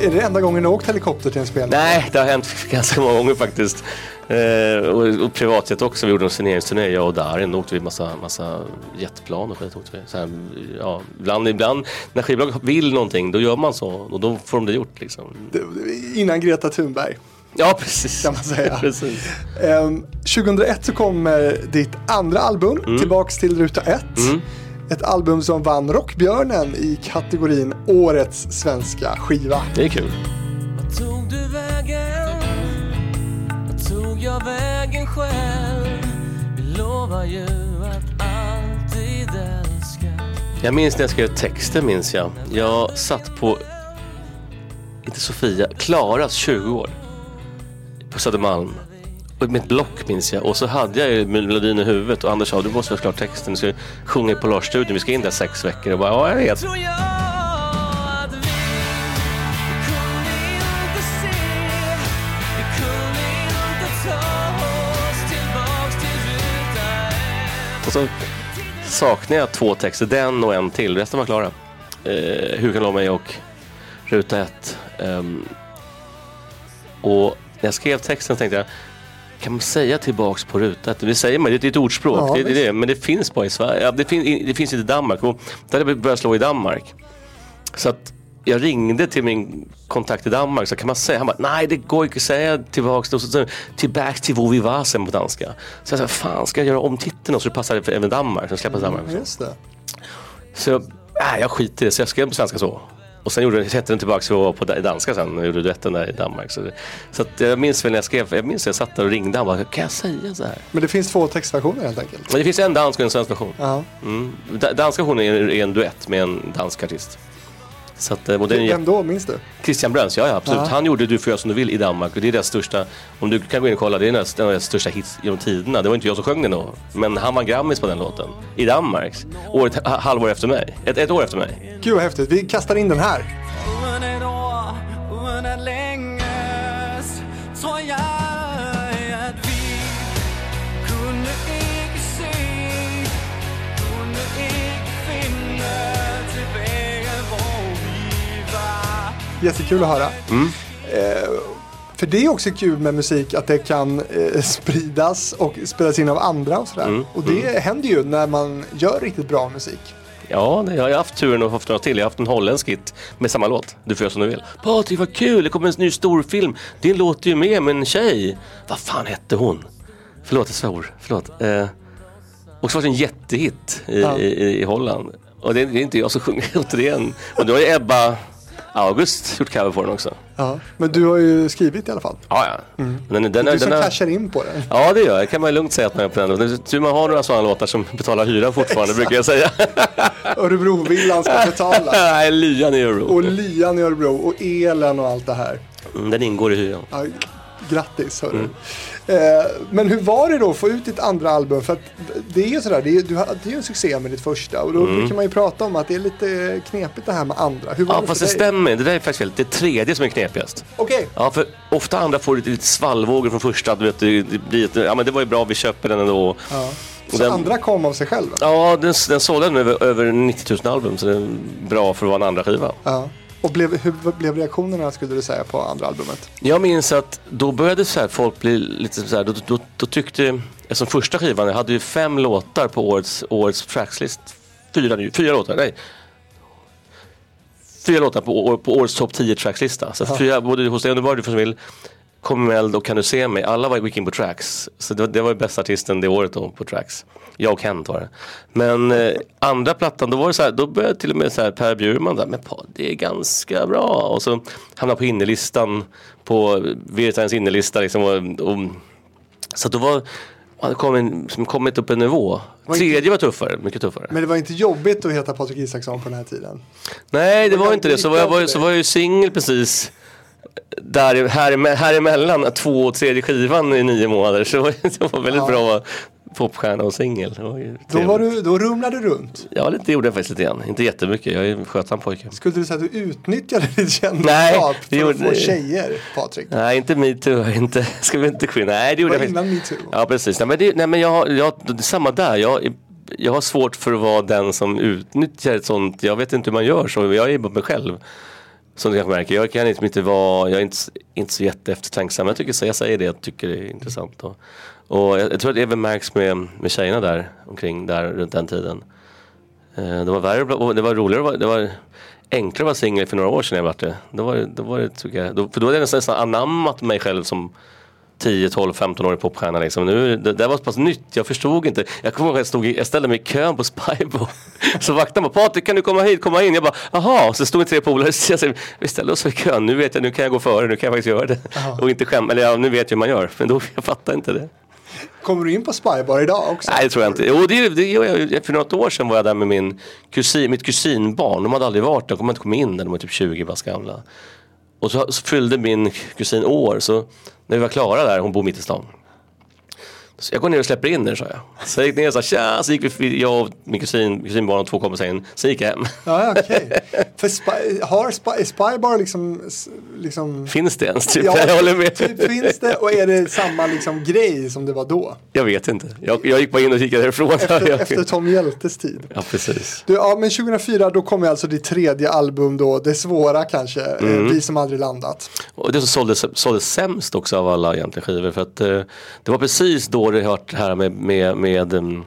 Är det enda gången du åkt helikopter till en spelning? Nej, det har hänt ganska många gånger faktiskt. Eh, och, och privatjet också. Vi gjorde en signeringsturné, jag och Darin. Då åkte vi massa, massa jetplan och skit. Åkte vi. Så här, ja, ibland, ibland när skivbolag vill någonting, då gör man så. Och då får de det gjort liksom. Innan Greta Thunberg. Ja, precis. Kan man säga. precis. Ehm, 2001 så kommer ditt andra album, Mm. Tillbaks till ruta 1. Ett album som vann Rockbjörnen i kategorin Årets svenska skiva. Det är kul. Jag vägen själv? Vi lovar ju att alltid älska Jag minns när jag skrev texten, minns jag. Jag satt på, inte Sofia, Klaras 20 år. På Södermalm. Och med ett block minns jag. Och så hade jag ju melodin i huvudet och Anders sa du måste ha klart texten. Du ska sjunga i Polarstudion. Vi ska in där sex veckor. Och bara, ja jag vet. Och så saknar jag två texter. Den och en till. Resten var klara. Eh, Hur kan lova mig och Ruta ett. Ehm, och när jag skrev texten tänkte jag kan man säga tillbaks på rutan? Det säger man, det är ett ordspråk. Ja, det, det, det, men det finns bara i Sverige. Det, fin, det finns inte i Danmark. Och där hade jag börjat slå i Danmark. Så att jag ringde till min kontakt i Danmark så kan man säga, han bara, nej det går inte att säga tillbaks, tillbaks till hvor vi var sen på danska. Så jag sa, fan ska jag göra om titeln så det passar för även Danmark, så släppa Danmark. också. Just det. Så äh, jag skiter i det, så jag skrev på svenska så. Och sen gjorde, hette den tillbaka på da- danska sen och gjorde duetten där i Danmark. Så, så jag minns väl när jag skrev, jag minns att jag satt där och ringde, han bara, kan jag säga så här? Men det finns två textversioner helt enkelt. Men det finns en dansk och en svensk version. Ja. Mm. Da- Danska versionen är, är en duett med en dansk artist. Så att, eh, och den Vem då, minns du? Christian Bröns, ja, ja absolut. Ja. Han gjorde Du får göra som du vill i Danmark och det är deras största, om du kan gå in och kolla, det är deras, deras största hits genom tiderna. Det var inte jag som sjöng den då, men han var Grammis på den låten. I Danmark. Året, ha- halvår efter mig. Ett, ett år efter mig. Gud vad häftigt. Vi kastar in den här. Jättekul att höra. Mm. Eh, för det är också kul med musik att det kan eh, spridas och spelas in av andra och sådär. Mm. Och det händer ju när man gör riktigt bra musik. Ja, jag har haft turen att få haft några till. Jag har haft en holländsk hit med samma låt. Du får göra som du vill. Patrik, vad kul! Det kommer en ny storfilm. Din låt är ju med med en tjej. Vad fan hette hon? Förlåt, jag svor. Förlåt. Eh, och så var det en jättehit i, Ja. i, i Holland. Och det, det är inte jag som sjunger återigen. Och då ju Ebba August gjort cover på den också. Ja. Men du har ju skrivit i alla fall. Ja, ja. Men den, den, Du den, som den, cashar in på den. Ja, det gör jag. Det kan man lugnt säga att man är på den. Det är tur man har några sådana låtar som betalar hyran fortfarande, brukar jag säga. Örebrovillan ska betala. Nej, lyan i Örebro. Och lyan i Örebro och elen och allt det här. Mm, Den ingår i hyran. Ja, grattis hörru. Mm. Eh, men hur var det då att få ut ditt andra album? För att det är ju sådär, det är, du, är ju en succé med ditt första. Och då brukar man ju prata om att det är lite knepigt det här med andra. Hur var Mm. Ja, det fast för det dig? stämmer. Det där är faktiskt det tredje som är knepigast. Okej, Ja, för ofta andra får lite, lite svallvågor från första. Du vet, det, blir ja men det var ju bra, vi köper den ändå. ja. Så den- andra kom av sig själva? Ja, den, den sålde nu över, över 90 000 album, så det är bra för att vara en andra skiva. Ja. Och blev, hur blev reaktionerna skulle du säga på andra albumet? Jag minns att då började så här, folk bli lite så här, då, då, då tyckte, eftersom första skivan, jag hade ju fem låtar på årets, årets trackslist. Fyra, fyra låtar, nej. Fyra låtar på, på årets topp 10 trackslista. Så fyra, både hos dig och var du för som vill, Kom med och Kan du se mig, alla var gick in på tracks. Så det, var- det var ju bästa artisten det året då på tracks. Jag och Kent var det. Men eh, andra plattan, då var det så här, då började till och med så här Per Bjurman där, men pa, det är ganska bra. Och så hamnade på innerlistan, på Virtains innerlista liksom. Och, och, så då var, hade kommit, som kommit upp en nivå. Var inte- Tredje var tuffare, mycket tuffare. Men det var inte jobbigt att heta Patrik Isaksson på den här tiden? Nej, det var var inte det. Så var jag, var, så var jag ju singel precis där, här, här emellan två och tredje skivan i nio månader. Så det var, det väldigt Ja. bra att popstjärna och singel. Det Då, trevligt. var du, då rumlade du runt. Ja, lite gjorde jag faktiskt lite grann. Inte jättemycket. Jag är en skötsam pojke. Skulle du säga att du utnyttjade ditt kändisskap det för att gjorde- få tjejer, Patrik? Nej, inte metoo. Inte, ska vi inte in. Nej, det Det gjorde var jag innan metoo. Ja, precis. Nej, men, det, nej, men jag, jag, det samma där. Jag, jag har svårt för att vara den som utnyttjar ett sånt. Jag vet inte hur man gör så. Jag är bara mig själv. Som du kanske märker. Jag kan liksom inte vara, jag är inte, inte så jätteeftertänksam. Jag, tycker, så jag säger det jag tycker det är intressant. Och, och jag, jag tror att det även märks med, med tjejerna där omkring, där runt den tiden. Eh, det var värre, det var roligare, det var enklare att vara singel för några år sedan jag var det. Då var det, då var det tycker jag, då, för då hade jag nästan, nästan anammat mig själv som 10, 12, 15 årig popstjärna liksom. Nu, det, det var så pass nytt, jag förstod inte. Jag kommer ihåg jag, stod i, jag ställde mig i kön på Spybo. Så vaktade bara, Patrik kan du komma hit, komma in? Jag bara, jaha, så stod tre polare. Så jag sa, vi ställer oss i kön, nu vet jag, nu kan jag gå före, nu kan jag faktiskt göra det. Och inte skämma, eller ja, nu vet jag hur man gör. Men då, jag fattar inte det. Kommer du in på Spybar idag också? Nej det tror jag inte. Jo, det, det, gör jag. för något år sedan var jag där med min kusin, mitt kusinbarn. De hade aldrig varit där, de kom inte komma in där, de var typ 20 bast gamla. Och så, så fyllde min kusin år, så när vi var klara där, hon bor mitt i stan. Så jag går ner och släpper in er sa jag. Så jag gick ner och sa tja, så gick vi, jag och min kusin, kusinbarn och två kompisar in. Sen gick jag hem. Ja, okej. För Spy, har Spy, Spybar liksom liksom... Finns det ens? Typ? Ja, jag håller med. Typ, finns det och är det samma liksom grej som det var då? Jag vet inte. Jag, jag gick bara in och kikade därifrån. Efter, efter Tom Hjältes tid. Ja, precis. Du, ja, men 2004 då kom alltså ditt tredje album då, Det svåra kanske, eh, Mm. Vi som aldrig landat. Och det som såldes, såldes sämst också av alla egentligen skivor. För att eh, det var precis då det hört det här med, med, med um,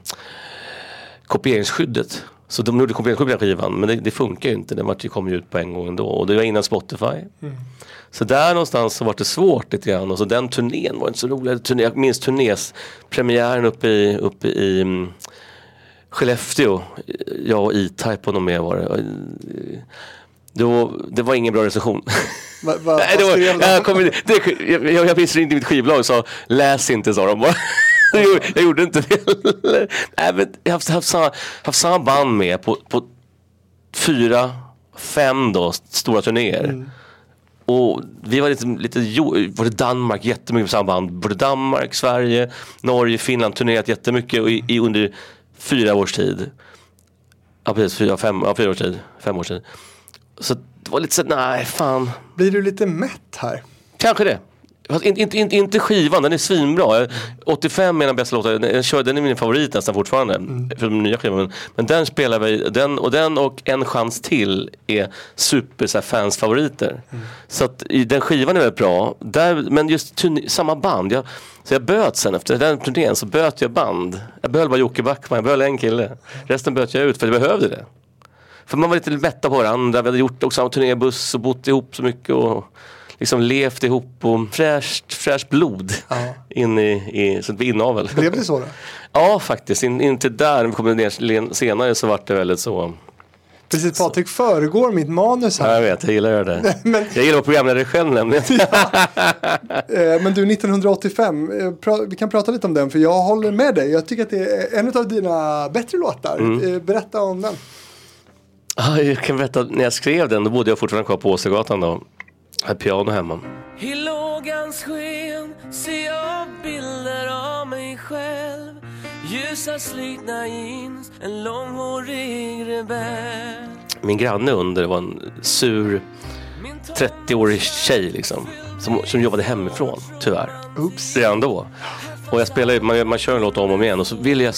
kopieringsskyddet. Så de gjorde kopieringsskydd på den skivan men det, det funkar ju inte. Den kom ju ut på en gång ändå. Och det var innan Spotify. Så där någonstans så var det svårt lite grann. Och så den turnén var inte så rolig. Turné, jag minns turnés, premiären uppe i, uppe i um, Skellefteå. Jag och E-Type och någon mer var det. Då, det var ingen bra recension. Va, va, Nej, det var, jag, kommer, det, jag, jag, jag minns ringde mitt skivbolag och sa läs inte sa de bara. Jag gjorde- inte det. Nej, men jag har haft, haft, samma, haft samma band med på, på fyra, fem då, stora turnéer. Och vi var lite, lite jo, var det Danmark jättemycket på samma band. Både Danmark, Sverige, Norge, Finland turnerat jättemycket i, i under fyra års tid. Ja precis, fyra, fem, ja, fyra års tid. Fem års tid. Så det var lite så nej fan. Blir du lite mätt här? Kanske det. Fast inte, inte, inte, inte skivan, den är svinbra. Jag- 85 är den bästa låten, den är min favorit nästan fortfarande. För den nya skivan. Men, men den spelar vi, den och, den och En chans till är super så här, fans favoriter. Så att i, den skivan är väldigt bra. Där, men just turné, samma band. Jag, så jag böt sen efter den turnén så böt jag band. Jag behöll bara Jocke Backman, jag behöll en kille. Resten böt jag ut för jag behövde det. För man var lite mätta på varandra. Vi hade gjort också turnébuss och bott ihop så mycket. Och liksom levt ihop och fräscht, fräscht blod. Ja. In i, i så att vi inavel. Blev det så då? Ja faktiskt. In, inte där, vi kommer ner senare så vart det väldigt så. Precis, Patrik föregår mitt manus Ja, här. jag vet, jag gillar det. Men- Jag gillar att programledare själv nämligen. Eh, Men du, 1985, eh, vi kan prata lite om den för jag håller med dig. Jag tycker att det är en av dina bättre låtar. Mm. Eh, Berätta om den. Ja, jag kan berätta, när jag skrev den då bodde jag fortfarande kvar på Åsögatan då. Piano hemma. I lågans sken ser jag bilder av mig själv Ljusa slitna jeans, en långhårig rebell Min granne under var en sur Min 30-årig tjej liksom. Som, som jobbade hemifrån, tyvärr. Oops. Redan då. Och jag spelar, man, man kör en låt om och om igen och så vill jag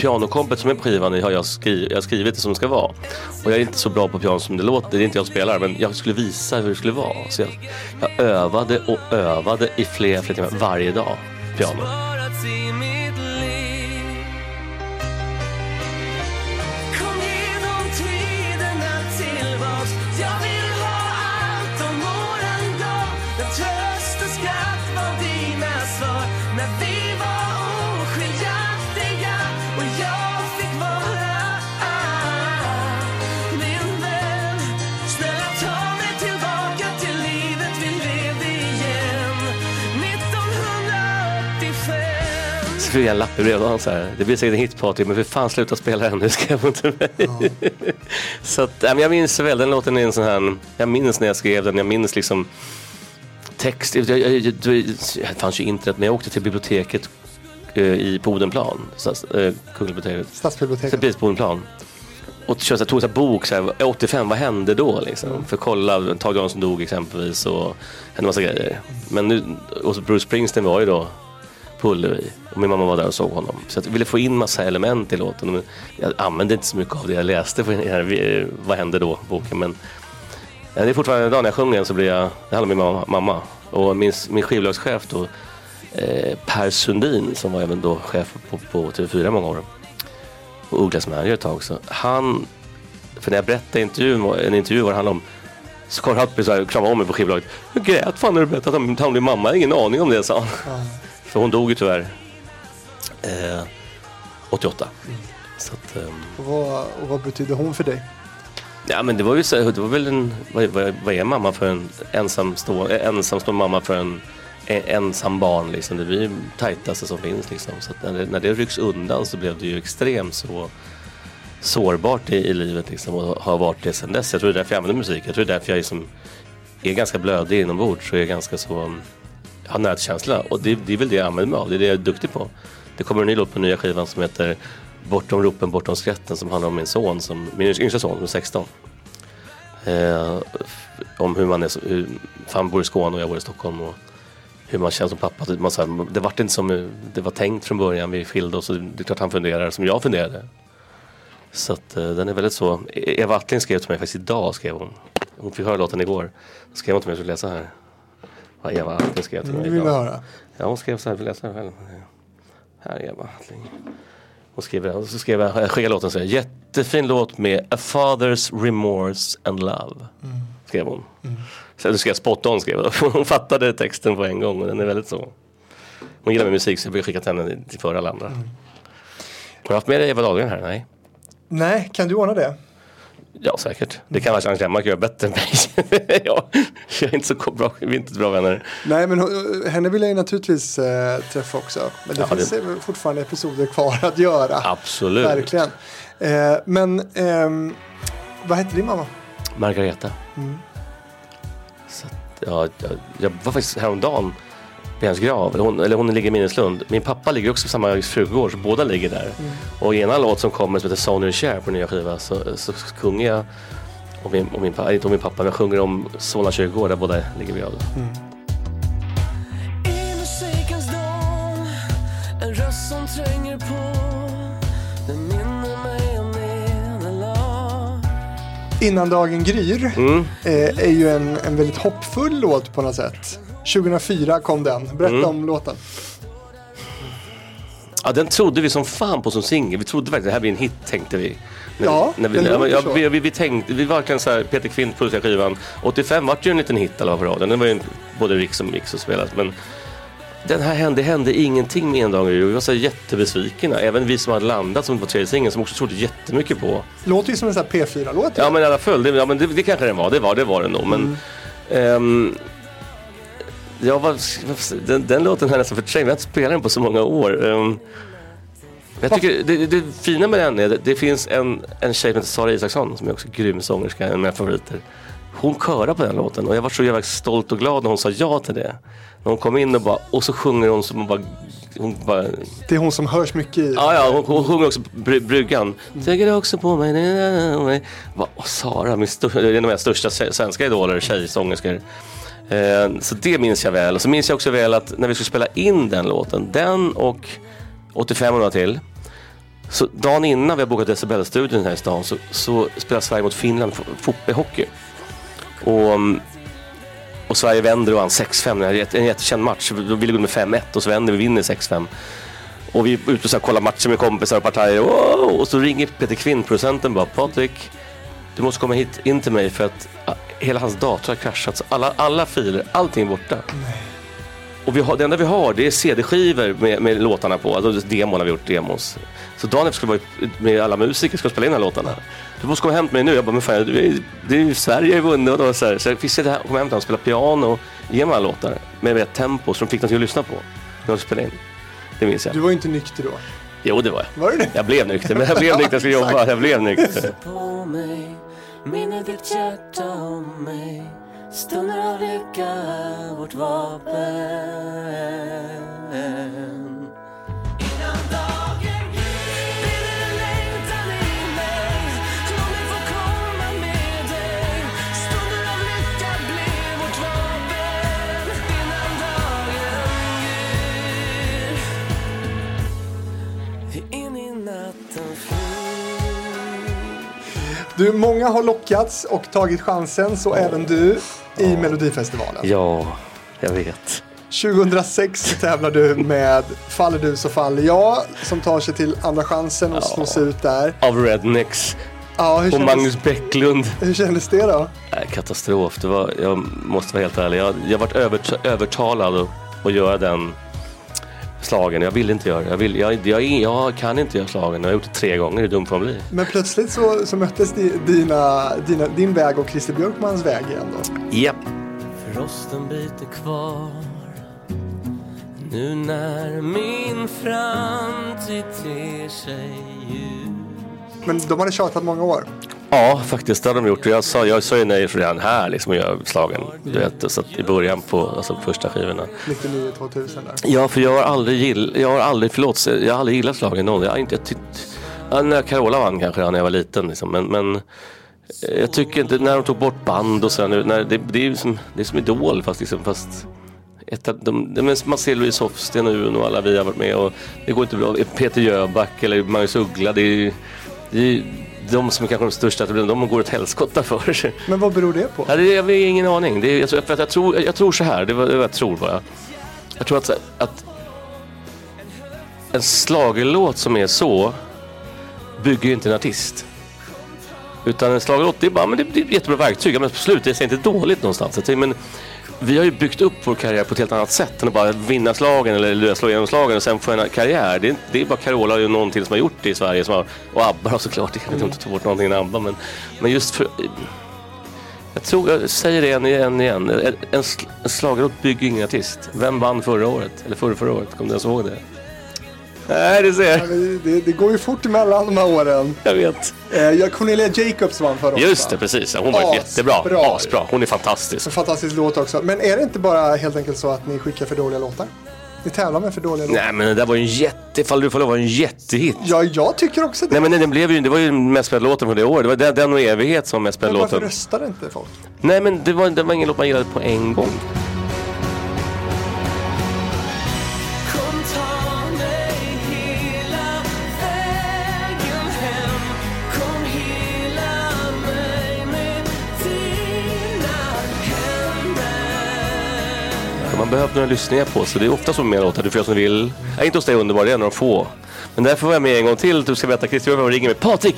pianokompet som är på skivan har jag, skri, jag har skrivit det som det ska vara. Och jag är inte så bra på piano som det låter, det är inte jag som spelar men jag skulle visa hur det skulle vara. Så jag, jag övade och övade i flera, flera timmar varje dag. Piano. 1985 Så skrev jag en lapp i brevlådan så här. Det blir säkert en hit Patrik men för fan sluta spela den nu skrev hon till mig. så att, ja, jag minns väl, den låten är en sån här, jag minns när jag skrev den, jag minns liksom text, jag, jag, jag, det fanns ju internet men jag åkte till biblioteket eh, i på Odenplan, eh, Kungliga Stadsbiblioteket. Precis på en. Och så tog en bok, så här, 85, vad hände då liksom? För kolla, Tage Jansson dog exempelvis och hände massa grejer. Men nu, och Bruce Springsteen var ju då på Ullevi och min mamma var där och såg honom. Så jag ville få in massa element i låten. Men jag använde inte så mycket av det jag läste på den här, eh, Vad hände då? boken. Men eh, det är fortfarande idag när jag sjunger den så blir jag, det handlar om min mamma. Och min, min skivbolagschef då, eh, Per Sundin som var även då chef på, på TV4 många år och Ugglas manager ett tag. Så han, för när jag berättade i intervjun, en intervju vad det handlade om så kom han och kramade om mig på skivbolaget. Jag grät fan när du berättade om han din mamma. Jag hade ingen aning om det sa han. För hon dog ju tyvärr eh, 88. Så att, ehm, Och vad, och vad betyder hon för dig? Ja men det var ju så, det var väl en, vad, vad, är mamma för en ensamstående, ensamstående mamma för en, en ensam barn liksom. Det blir ju tajtaste som finns liksom. Så när, det, när det rycks undan så blev det ju extremt så sårbart i, i livet liksom och har varit det sedan dess. Jag tror det är därför jag använder musik. Jag tror det är därför jag liksom är ganska blödig inombords och är ganska så, ha har. Och det, det är väl det jag använder mig av, det är det jag är duktig på. Det kommer en ny låt på nya skivan som heter Bortom ropen, bortom skratten som handlar om min son, som, min yngsta son som är 16. Eh, om hur man är, hur, för han bor i Skåne och jag bor i Stockholm. Och hur man känns som pappa. Det, man, så här, det var inte som det var tänkt från början. Vi skilde oss och det är klart han funderar som jag funderade. Så att eh, den är väldigt så. E- Eva Attling skrev till mig faktiskt idag skrev hon. Hon fick höra låten igår. Skrev hon till mig att jag skulle läsa här. Vad Eva Attling skrev till mig Det vill vi idag. höra. Ja, hon skrev så här, vi läser själv. Här är Eva Attling. Hon skrev, så skrev jag, jag skickade låten så här, jättefin låt med A Father's Remorse and Love. Skrev hon. Så du skrev spot on skrev hon. Hon fattade texten på en gång och den är väldigt så. Hon gillar med musik så jag brukar skicka henne till före alla andra. Har du haft med dig Eva Dahlgren här? Nej. Nej, kan du ordna det? Ja, säkert. Det kan vara Jean Klemmark göra bättre än mig. ja, jag är inte så bra, vi är inte så bra vänner. Nej, men henne vill jag ju naturligtvis eh, träffa också. Men det Ja, finns det- eh, fortfarande episoder kvar att göra. Absolut. Verkligen. Eh, men ehm, vad hette din mamma? Margareta. Så att, ja, jag, jag var faktiskt häromdagen vid hennes grav. Eller hon, eller hon ligger i Minneslund. Min pappa ligger också på samma frugård så båda ligger där. Och i ena låt som kommer som heter Sonny Cher på nya skiva så, så sjunger jag och min, och min, inte om min pappa, men jag sjunger om Solna kyrkogård där båda ligger begravda. Nederlag Innan dagen gryr Mm. eh, är ju en, en väldigt hoppfull låt på något sätt. 2004 kom den. Berätta Mm. om låten. Ja, den trodde vi som fan på som singel. Vi trodde verkligen det här blir en hit tänkte vi. När, Ja, när vi, den ja, vi, vi, vi tänkte, vi var verkligen så här, Peter Kvint producerade skivan. 85 vart ju en liten hit alla på radion. Den var ju både Riks och Mix och spelas. Men den här hände, hände ingenting med en dag Vi var så här jättebesvikna. Även vi som hade landat som var tredje singeln som också trodde jättemycket på. Låter ju som en sån här P4-låt. Ja men i alla fall, det, ja, men det, det kanske den var. Det var det var den nog. Men ehm, jag var, den, den låten har jag nästan förträngt. Vi har inte spelat den på så många år. Ehm, jag tycker det, det fina med den är att det finns en, en tjej som heter Sara Isaksson som är också grym sångerska, en av mina favoriter. Hon körar på den låten och jag var så jävla stolt och glad när hon sa ja till det. När hon kom in och bara, och så sjunger hon som hon bara, hon bara Det är hon som hörs mycket i. Ja, ja hon, hon sjunger också bry, bryggan. Tänker också på mig. och Sara, min stör, en av mina största svenska idoler, tjejsångerskor. Eh, Eh, så det minns jag väl. Och så minns jag också väl att när vi skulle spela in den låten, den och 85 och några till. Så dagen innan vi har bokat Decibelstudion här i stan så, så spelar Sverige mot Finland i fotbollshockey. Och, mm, och Sverige vänder och vann 6-5. En jättekänd match. Då ville vi gå med 5-1 och så vänder vi och vinner 6-5. Och vi är ute och kollar matcher med kompisar och partajer. Wow! Och så ringer Peter Kvinn, producenten bara. Patrik, du måste komma hit in till mig för att ah, hela hans dator har kraschat. Så alla, alla filer, allting är borta. Och vi har, det enda vi har det är CD-skivor med, med låtarna på. Alltså demon har vi gjort demos. Så dagen efter ska vi vara med alla musiker ska spela in de här låtarna. Du måste komma hem till mig nu. Jag bara, men fan, det är, det är ju Sverige har ju vunnit. Och då, så, här, så jag fick sitta här och komma hem till honom och spela piano ge mig alla låtar med rätt tempo så de fick någonting att lyssna på när de spelade in. Det minns jag. Du var ju inte nykter då. Jo, det var jag. Var du det? Jag blev nykter, men jag blev nykter jag skulle jobba. Jag blev nykter. Minne ditt hjärta om mig. Stunder av lycka är vårt vapen. Du, många har lockats och tagit chansen, så även du i Melodifestivalen. Ja, jag vet. 2006 tävlar du med Faller du så faller jag, som tar sig till andra chansen och Ja. slås ut där. Av Rednecks Ja, hur och kändes, Magnus Bäcklund. hur kändes det då? Nej, katastrof. Det var, jag måste vara helt ärlig. Jag, jag varit övert, övertalad att göra den slagen. Jag vill inte göra det. Jag, vill, jag, jag, jag kan inte göra slagen. Jag har gjort det tre gånger. Hur dum får man bli? Men plötsligt så, så möttes di, dina, dina, din väg och Christer Björkmans väg igen då. Japp. Frosten biter kvar Nu när min framtid ter sig ljus Men de hade tjatat många år. Ja, faktiskt. Det har de gjort. Jag sa, jag sa ju nej redan här liksom att göra slagen. Du vet, så i början på alltså, första skivorna. 99, 2000 där. Ja, för jag har aldrig gillat, jag har aldrig, förlåt, jag har aldrig gillat slagen någon. Jag har inte, jag tyckt, ja, när Carola vann kanske när jag var liten liksom, men, men Eh, Jag tycker inte, när de tog bort band och sådär nu, när det, det är som, det är som Idol fast liksom, fast ett, de, de, man ser Louise Hofsten och Uno och alla vi har varit med och det går inte bra. Peter Jöback eller Magnus Uggla, det är ju det är ju de som är kanske de största, de går åt helskotta för sig. Men vad beror det på? Ja, det, jag har ingen aning. Det jag, att jag, tror, jag tror så här, det var jag tror bara. Jag tror att, att en slagelåt som är så bygger ju inte en artist. Utan en slagelåt, det är bara men det, det är ett jättebra verktyg. Men på slutet är det inte dåligt någonstans. Jag Men vi har ju byggt upp vår karriär på ett helt annat sätt än att bara vinna slagen eller slå igenom slagen och sen få en karriär. Det är, det är bara Carola och någon till som har gjort det i Sverige. Som har, och ABBA har såklart, jag kan inte ta bort någonting än ABBA. Men, men just för... Jag tror, jag säger det en igen, igen. En, en, sl- en bygger ingen artist. Vem vann förra året? Eller förra, förra året? Kommer du ens ihåg det? Nej, det ser jag. Det, det, går ju fort emellan de här åren. Jag vet. Eh, Cornelia Jacobs vann förra året. Just det, precis. Hon var jättebra. Asbra. Hon är fantastisk. En fantastisk låt också. Men är det inte bara helt enkelt så att ni skickar för dåliga låtar? Ni tävlar med för dåliga låtar? Nej, men det där var ju en jätte... Fall du får lov var en jättehit. Ja, jag tycker också det. Nej, men den blev ju, det var ju den mest spelade låten på det året. Det var den, den och Evighet som mest men spelade varför låten. röstade inte folk? Nej, men det var, det var ingen låt man gillade på en gång. Man behöver några lyssningar på så det är ofta så med låtar. Du får göra som du vill. Nej, inte hos dig underbar, det är en av de få. Men därför var jag med en gång till. Du ska veta, Christer ringer mig. Patrik,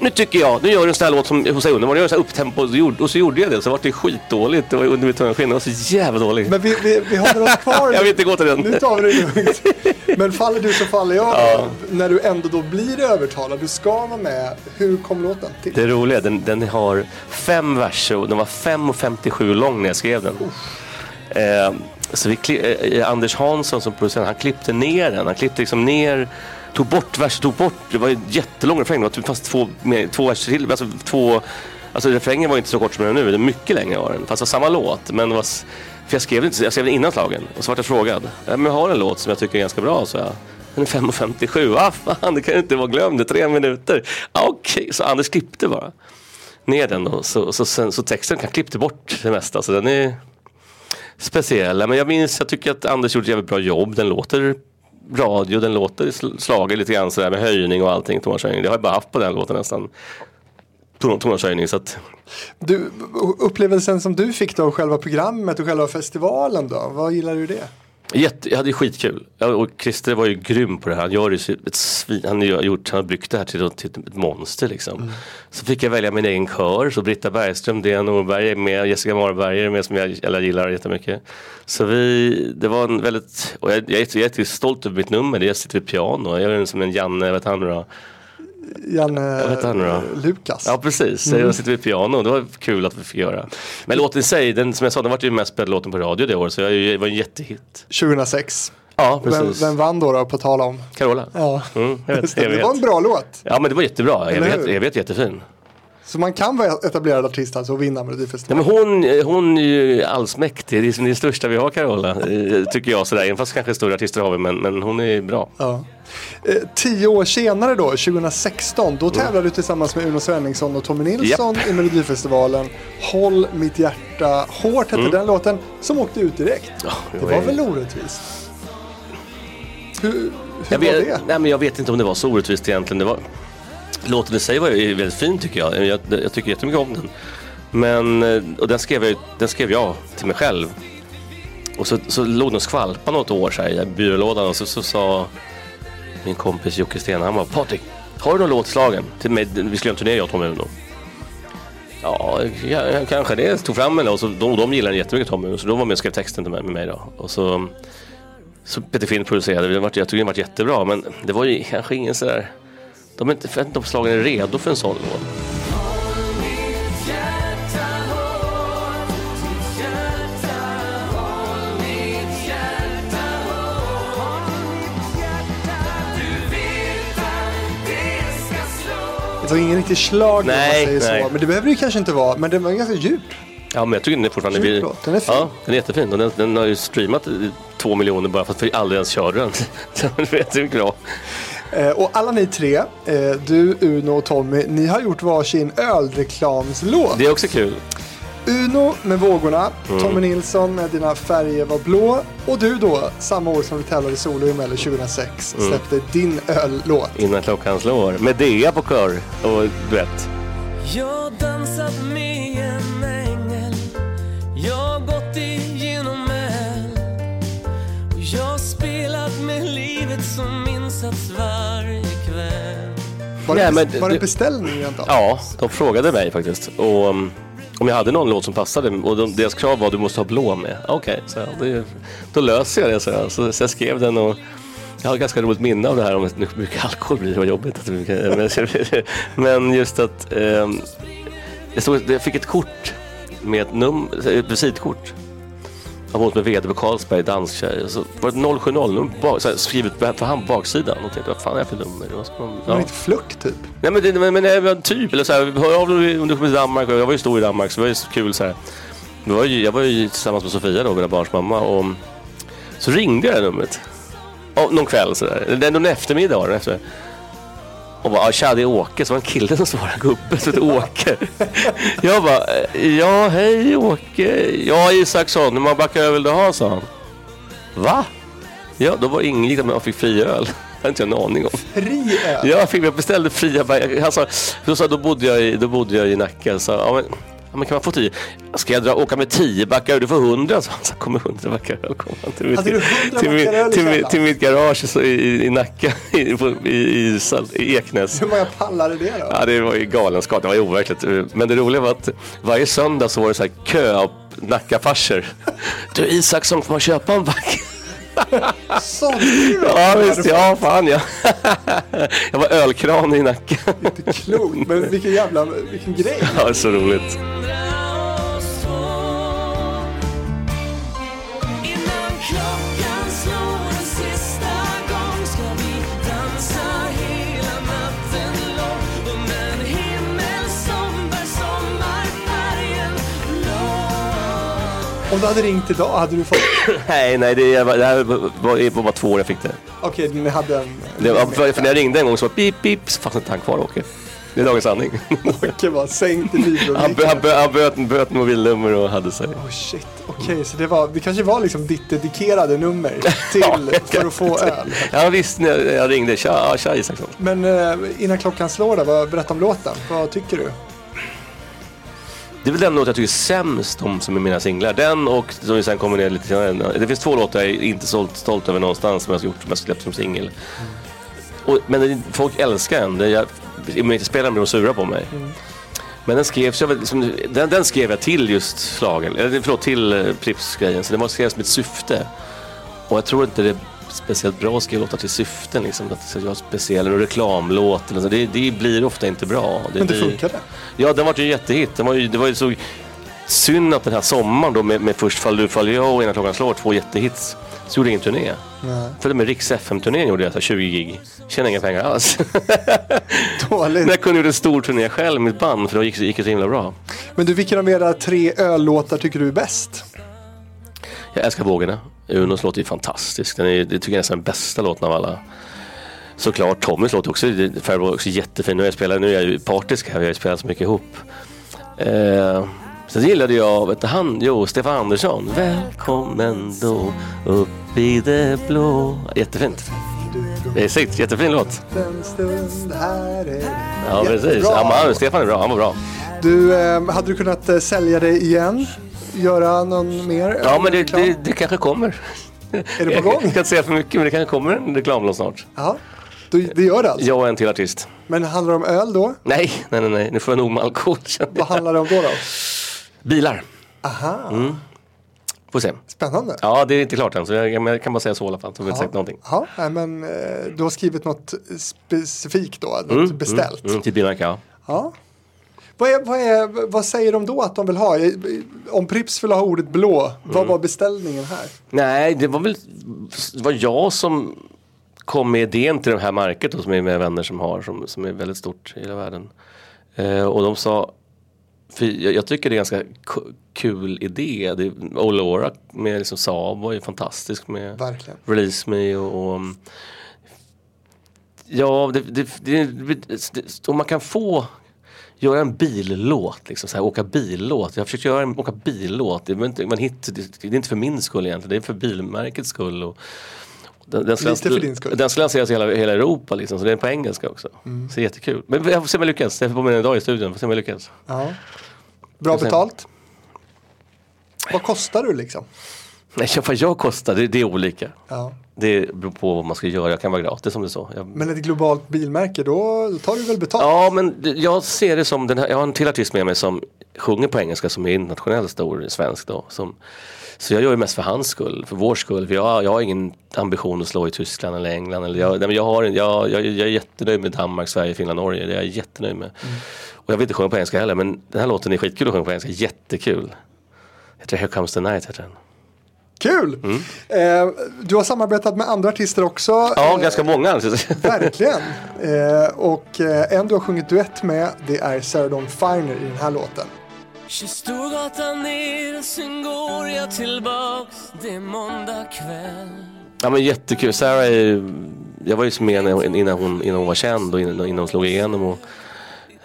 nu tycker jag, nu gör du en sån här låt som hos dig underbar. Nu gör en sån här upptempo. Och så gjorde- Och så gjorde jag det. Så var det skitdåligt. Det var under mitt tunga skinn. Det var så jävla dåligt. Men vi, vi, vi håller oss kvar. Jag vill inte gå till den. Nu tar vi det lugnt. Men faller du så faller jag. När du ändå då blir övertalad, du ska vara med. Hur kom låten till? Det roliga, den, den har fem verser och den var 5.57 lång när jag skrev den. Eh, så vi, kli- eh, eh Anders Hansson som producent, han klippte ner den. Han klippte liksom ner, tog bort verser, tog bort, det var ju jättelång refräng. Det var typ fast två, två verser till, alltså två, alltså refrängen var inte så kort som den är nu, det är mycket längre var den. Fast det var samma låt, men det var, för jag skrev den, inte, jag skrev den innan slagen och så vart jag frågad. Ja, men jag har en låt som jag tycker är ganska bra, så jag. Den är 5.57, ah fan det kan ju inte vara glömd, det är tre minuter. Ah, Okej, så Anders klippte bara ner den då. Så, så, så, så texten kan klippte bort det mesta. Så den är Speciella, Men jag minns, jag tycker att Anders gjorde ett jävligt bra jobb. Den låter radio, den låter sl- slager lite grann sådär med höjning och allting. Tonartshöjning. Det har jag bara haft på den låten nästan. Tonartshöjning. Så att, Du, upplevelsen som du fick då av själva programmet och själva festivalen då? Vad gillar du i det? Jätte, jag hade skitkul. Och Christer var ju grym på det här. Han, gör det, ett svin, han, har gjort, han har byggt det här till, till ett monster liksom. Så fick jag välja min egen kör. Så Britta Bergström, Dea Norberg är med, Jessica Marberg är med som jag, jag gillar jättemycket. Så vi, det var en väldigt, och jag, jag, är, jag är jättestolt över mitt nummer. Jag sitter vid piano. Jag är som en Janne, vad heter han nu då? Janne. Lukas. Ja precis, jag sitter vid piano. Det var kul att vi fick göra. Men låten i sig, den, som jag sa, den var ju mest spelade låten på radio det året. Så det var en jättehit. 2006. Ja Vem, precis. vem vann då, då på tal om? Carola. Ja, Mm, jag vet, det, det var en bra låt. Ja men det var jättebra. Jag vet jättefin. Så man kan vara etablerad artist alltså och vinna Ja, Melodifestivalen. men hon, hon är ju allsmäktig. Det är det största vi har Carola. eh, Tycker jag sådär. Även fast kanske större artister har vi men, men hon är bra. Ja. Eh, tio år senare då, 2016, då tävlar du tillsammans med Uno Svenningsson och Tommy Nilsson i Melodifestivalen. Håll mitt hjärta hårt hette den låten, som åkte ut direkt. Ja, Det var väl orättvist? Hur, hur jag var vet, det? nej, men jag vet inte om det var så orättvist egentligen. Det var, låten i sig var ju väldigt fin tycker jag. Jag, jag tycker jättemycket om den. Men, eh, och den skrev, jag, den skrev jag till mig själv. Och så, så låg den och skvalpade något år så här, i byrålådan och så, så sa min kompis Jocke Stenhammar, Patrik, har du någon låtslagen till mig? Vi skulle göra en turné jag och Tom Uno. Ja, kanske det. Tog fram den och så, de, de gillade den jättemycket Tom Uno så de var med och skrev texten till mig, med mig då. Och så, så Peter Finn producerade, jag tyckte den var jättebra men det var ju kanske ingen sådär de är inte, vet inte om slagen är redo för en sån låt. Du vet var ingen riktig slag om man Nej, säger nej. så. Men det behöver det ju kanske inte vara. Men den var ganska djup. Ja men jag tycker den är fortfarande... Djup vi- den är fin. Ja, den är jättefin. Och den, den har ju streamat två miljoner bara för att vi aldrig ens körde den. Är jättemycket bra. Eh, och alla ni tre, eh, du, Uno och Tommy, ni har gjort varsin ölreklamslåt. Det är också kul. Uno med Vågorna, Mm. Tommy Nilsson med Dina färger var blå och du då, samma år som du tävlade solo i Mello 2006, Mm. släppte din öllåt. Innan klockan slår. Medea på kör och duett. Jag dansat med en spelat med livet som insats varje kväll Var, det, Nej, men var det beställning egentligen? Ja, de frågade mig faktiskt. Och um, om jag hade någon låt som passade och de, deras krav var att du måste ha blå med. Okej, så jag, det, då löser jag det. Så jag, så, så jag skrev den och jag har ganska roligt minne av det här om hur mycket alkohol blir. Var jobbigt. Att det mycket, men just att ehm, jag, stod, jag fick ett kort med ett, num, ett visitkort hon som är VD på Carlsberg, dansk tjej. Så var det 070 nummer bak, så här, skrivet för hand på baksidan. Och tänkte, vad fan är det för nummer? Det var som, Var ja. inte flört typ? Nej men, det, men, men var typ, eller så här, hör av dig om du kommer till Danmark. Jag var ju stor i Danmark så det var ju kul så här. Det var ju, jag var ju tillsammans med Sofia då, mina barns mamma. Och så ringde jag det numret. Och, någon kväll sådär, någon eftermiddag var det. Efter. Och bara, "Ah, tja det är Åke. Så var det en kille som svarade, gubbe som Åke. jag bara, ja hej Åke. Ja Isaksson, hur många backar öl vill du ha sa han. Va? Ja, då var det ingick att man fick fri öl. Det hade inte jag en aning om. Fri öl? Ja, jag, fick, jag beställde fria Han sa, då, sa, då, bodde jag i, då bodde jag i Nacka. Så, ja, men, ja, men kan man få tio? Ska jag dra, åka med tio backar? Du får hundra. Så han kommer hundra backar öl. Kom han till, mitt- Hade du 100 till, till, källaren? till mitt garage så, i, i, Nacka, i, på, i, i, i Eknäs. Hur många pallar är det då? Ja, det var ju galenskap. Det var ju overkligt. Men det roliga var att varje söndag så var det så här kö av Nackafarsor. Du Isaksson, får man köpa en back? Sånt! Ja visst, ja fan ja. Jag var ölkran i Nacka. Inte klokt, men vilken jävla, vilken grej. Ja, så roligt. Om du hade ringt idag, hade du fått... Nej, nej, det, var- det här var, var, bara två år jag fick det. Okej, ni hade en... det var, för, för när jag ringde en gång så var det pip, pip, så fanns inte han kvar Åke. Det är dagens sanning. Åke var sänkt i bilrubriken. Han, bö, han, bö, han böt, böt mobilnummer och hade sig. Oh shit, okej, så det var, det kanske var liksom ditt dedikerade nummer till, för att få öl. Ja visst, jag, ringde. Tja, ja, tja Isaksson. Men eh, innan klockan slår då, vad, berätta om låten. Vad tycker du? Det är väl den låt jag tycker är sämst om som är mina singlar. Den och som vi sen kommer ner lite senare. Det finns två låtar jag är inte så stolt över någonstans som jag har gjort som jag släppt som singel. Och, men det- folk älskar den. Det- Jag, om jag inte spelar den blir de sura på mig. Men den skrevs jag, liksom, den, den skrev jag till just slagen, eller förlåt till eh, Prips-grejen. Så den var skrevs med ett syfte. Och jag tror inte det speciellt bra att skriva låtar till syften. Liksom, att det ska vara speciell reklamlåt. Eller så. Det, det blir ofta inte bra. Det Men det blir, funkade. Ja, den var ju en jättehit. Den var ju, det var ju så synd att den här sommaren då med, med först Fall du fall jag och Innan klockan slår, två jättehits. Så gjorde jag ingen turné. Nej. Följde med Riks FM-turnén gjorde jag så här 20 gig. Tjänade inga pengar alls. Dåligt. Men jag kunde göra en stor turné själv med ett band för då gick, gick det så himla bra. Men du, vilken av era tre öllåtar tycker du är bäst? Jag älskar Vågorna. Unos låt är ju fantastisk. Den är, det tycker jag är nästan den bästa låten av alla. Såklart Tommys låt också, Farbror är också jättefin. Nu, är jag spelar, nu är jag ju partisk här, vi har ju spelat så mycket ihop. Eh, sen gillade jag, vet du han, jo, Stefan Andersson. Välkommen då upp i det blå. Jättefint. Det är sikt, jättefin låt. Ja precis. Ja, man, Stefan är bra, han var bra. Du, eh, hade du kunnat eh, sälja det igen? Göra någon mer? Ja men det, det, det kanske kommer. Är det på gång? Jag kan inte säga för mycket men det kanske kommer en reklamlåt snart. Ja, då, det gör det alltså. Jag och en till artist. Men handlar det om öl då? Nej, nej, nej, nej. nu får jag nog med alkohol. Vad handlar det om då? då? Bilar. Aha, Får se. spännande. Ja, det är inte klart än, så jag, jag kan bara säga så i alla fall. Så har inte sagt någonting. Ja, nej, men eh, du har skrivit något specifikt då? Något beställt? Mm, till bilmärke, ja. Ja. Vad, är, vad, är, vad säger de då att de vill ha? Om Prips vill ha ordet blå, Mm. vad var beställningen här? Nej, det var väl det var jag som kom med idén till det här märket då, som är med vänner som har, som, som är väldigt stort i hela världen. Eh, och de sa, jag, jag tycker det är en ganska ku- kul idé. Det, Olora med liksom Saab var ju fantastisk med Verkligen. Release Me och, och Ja, det, det, det, det, om man kan få göra en billåt, liksom, så här, åka billåt. Jag har försökt göra en åka billåt. Det är, inte, man hit, det, det är inte för min skull egentligen, det är för bilmärkets skull. Och, den, den, ska, Lite för din skull. den ska lanseras i hela, hela Europa liksom, så det är på engelska också. Mm. Så det är jättekul. Men jag får se om jag lyckas. Jag får på mig en dag i studion, får se om jag lyckas. Ja. Bra betalt. Vad kostar du liksom? Nej, vad jag kostar, det, det är olika. Ja. Det beror på vad man ska göra, jag kan vara gratis om det är så. Jag, Men ett globalt bilmärke, då tar du väl betalt? Ja, men jag ser det som, den här, jag har en till artist med mig som sjunger på engelska som är internationellt stor, svensk då. Som, så jag gör det mest för hans skull, för vår skull. För jag, jag har ingen ambition att slå i Tyskland eller England. Eller jag, nej, men jag, har, jag, jag, jag är jättenöjd med Danmark, Sverige, Finland, Norge. Det är jag jättenöjd med. Och jag vill inte sjunga på engelska heller, men den här låten är skitkul att sjunga på engelska. Jättekul. Heter Here comes the night heter den. Kul! Eh, du har samarbetat med andra artister också. Mm. Ja, Eh, ganska många. alltså. Verkligen. Eh, och eh, en du har sjungit duett med, det är Sarah Dawn Finer i den här låten. 20 Storgatan ner sen går jag tillbaks Det är måndag kväll Ja men jättekul. Sarah är, jag var ju med henne innan hon, innan hon var känd och innan, innan hon slog igenom. Och,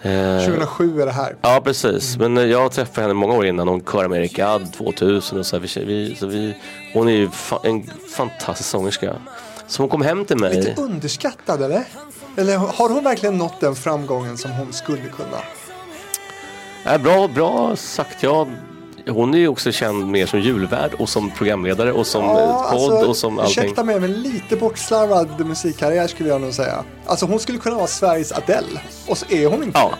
2007 är det här. Ja precis, men eh, jag träffade henne många år innan. Hon körde med Erik Gadd 2000 och så, här, vi, så vi, Hon är ju fa- en fantastisk sångerska. Så hon kom hem till mig. Lite underskattad eller? Eller har hon verkligen nått den framgången som hon skulle kunna? Ja, bra, bra sagt. Ja, hon är ju också känd mer som julvärd och som programledare och som eh, podd och som allting. alltså, ursäkta mig, men lite bortslarvad musikkarriär skulle jag nog säga. Alltså hon skulle kunna vara Sveriges Adele. Och så är hon inte Ja,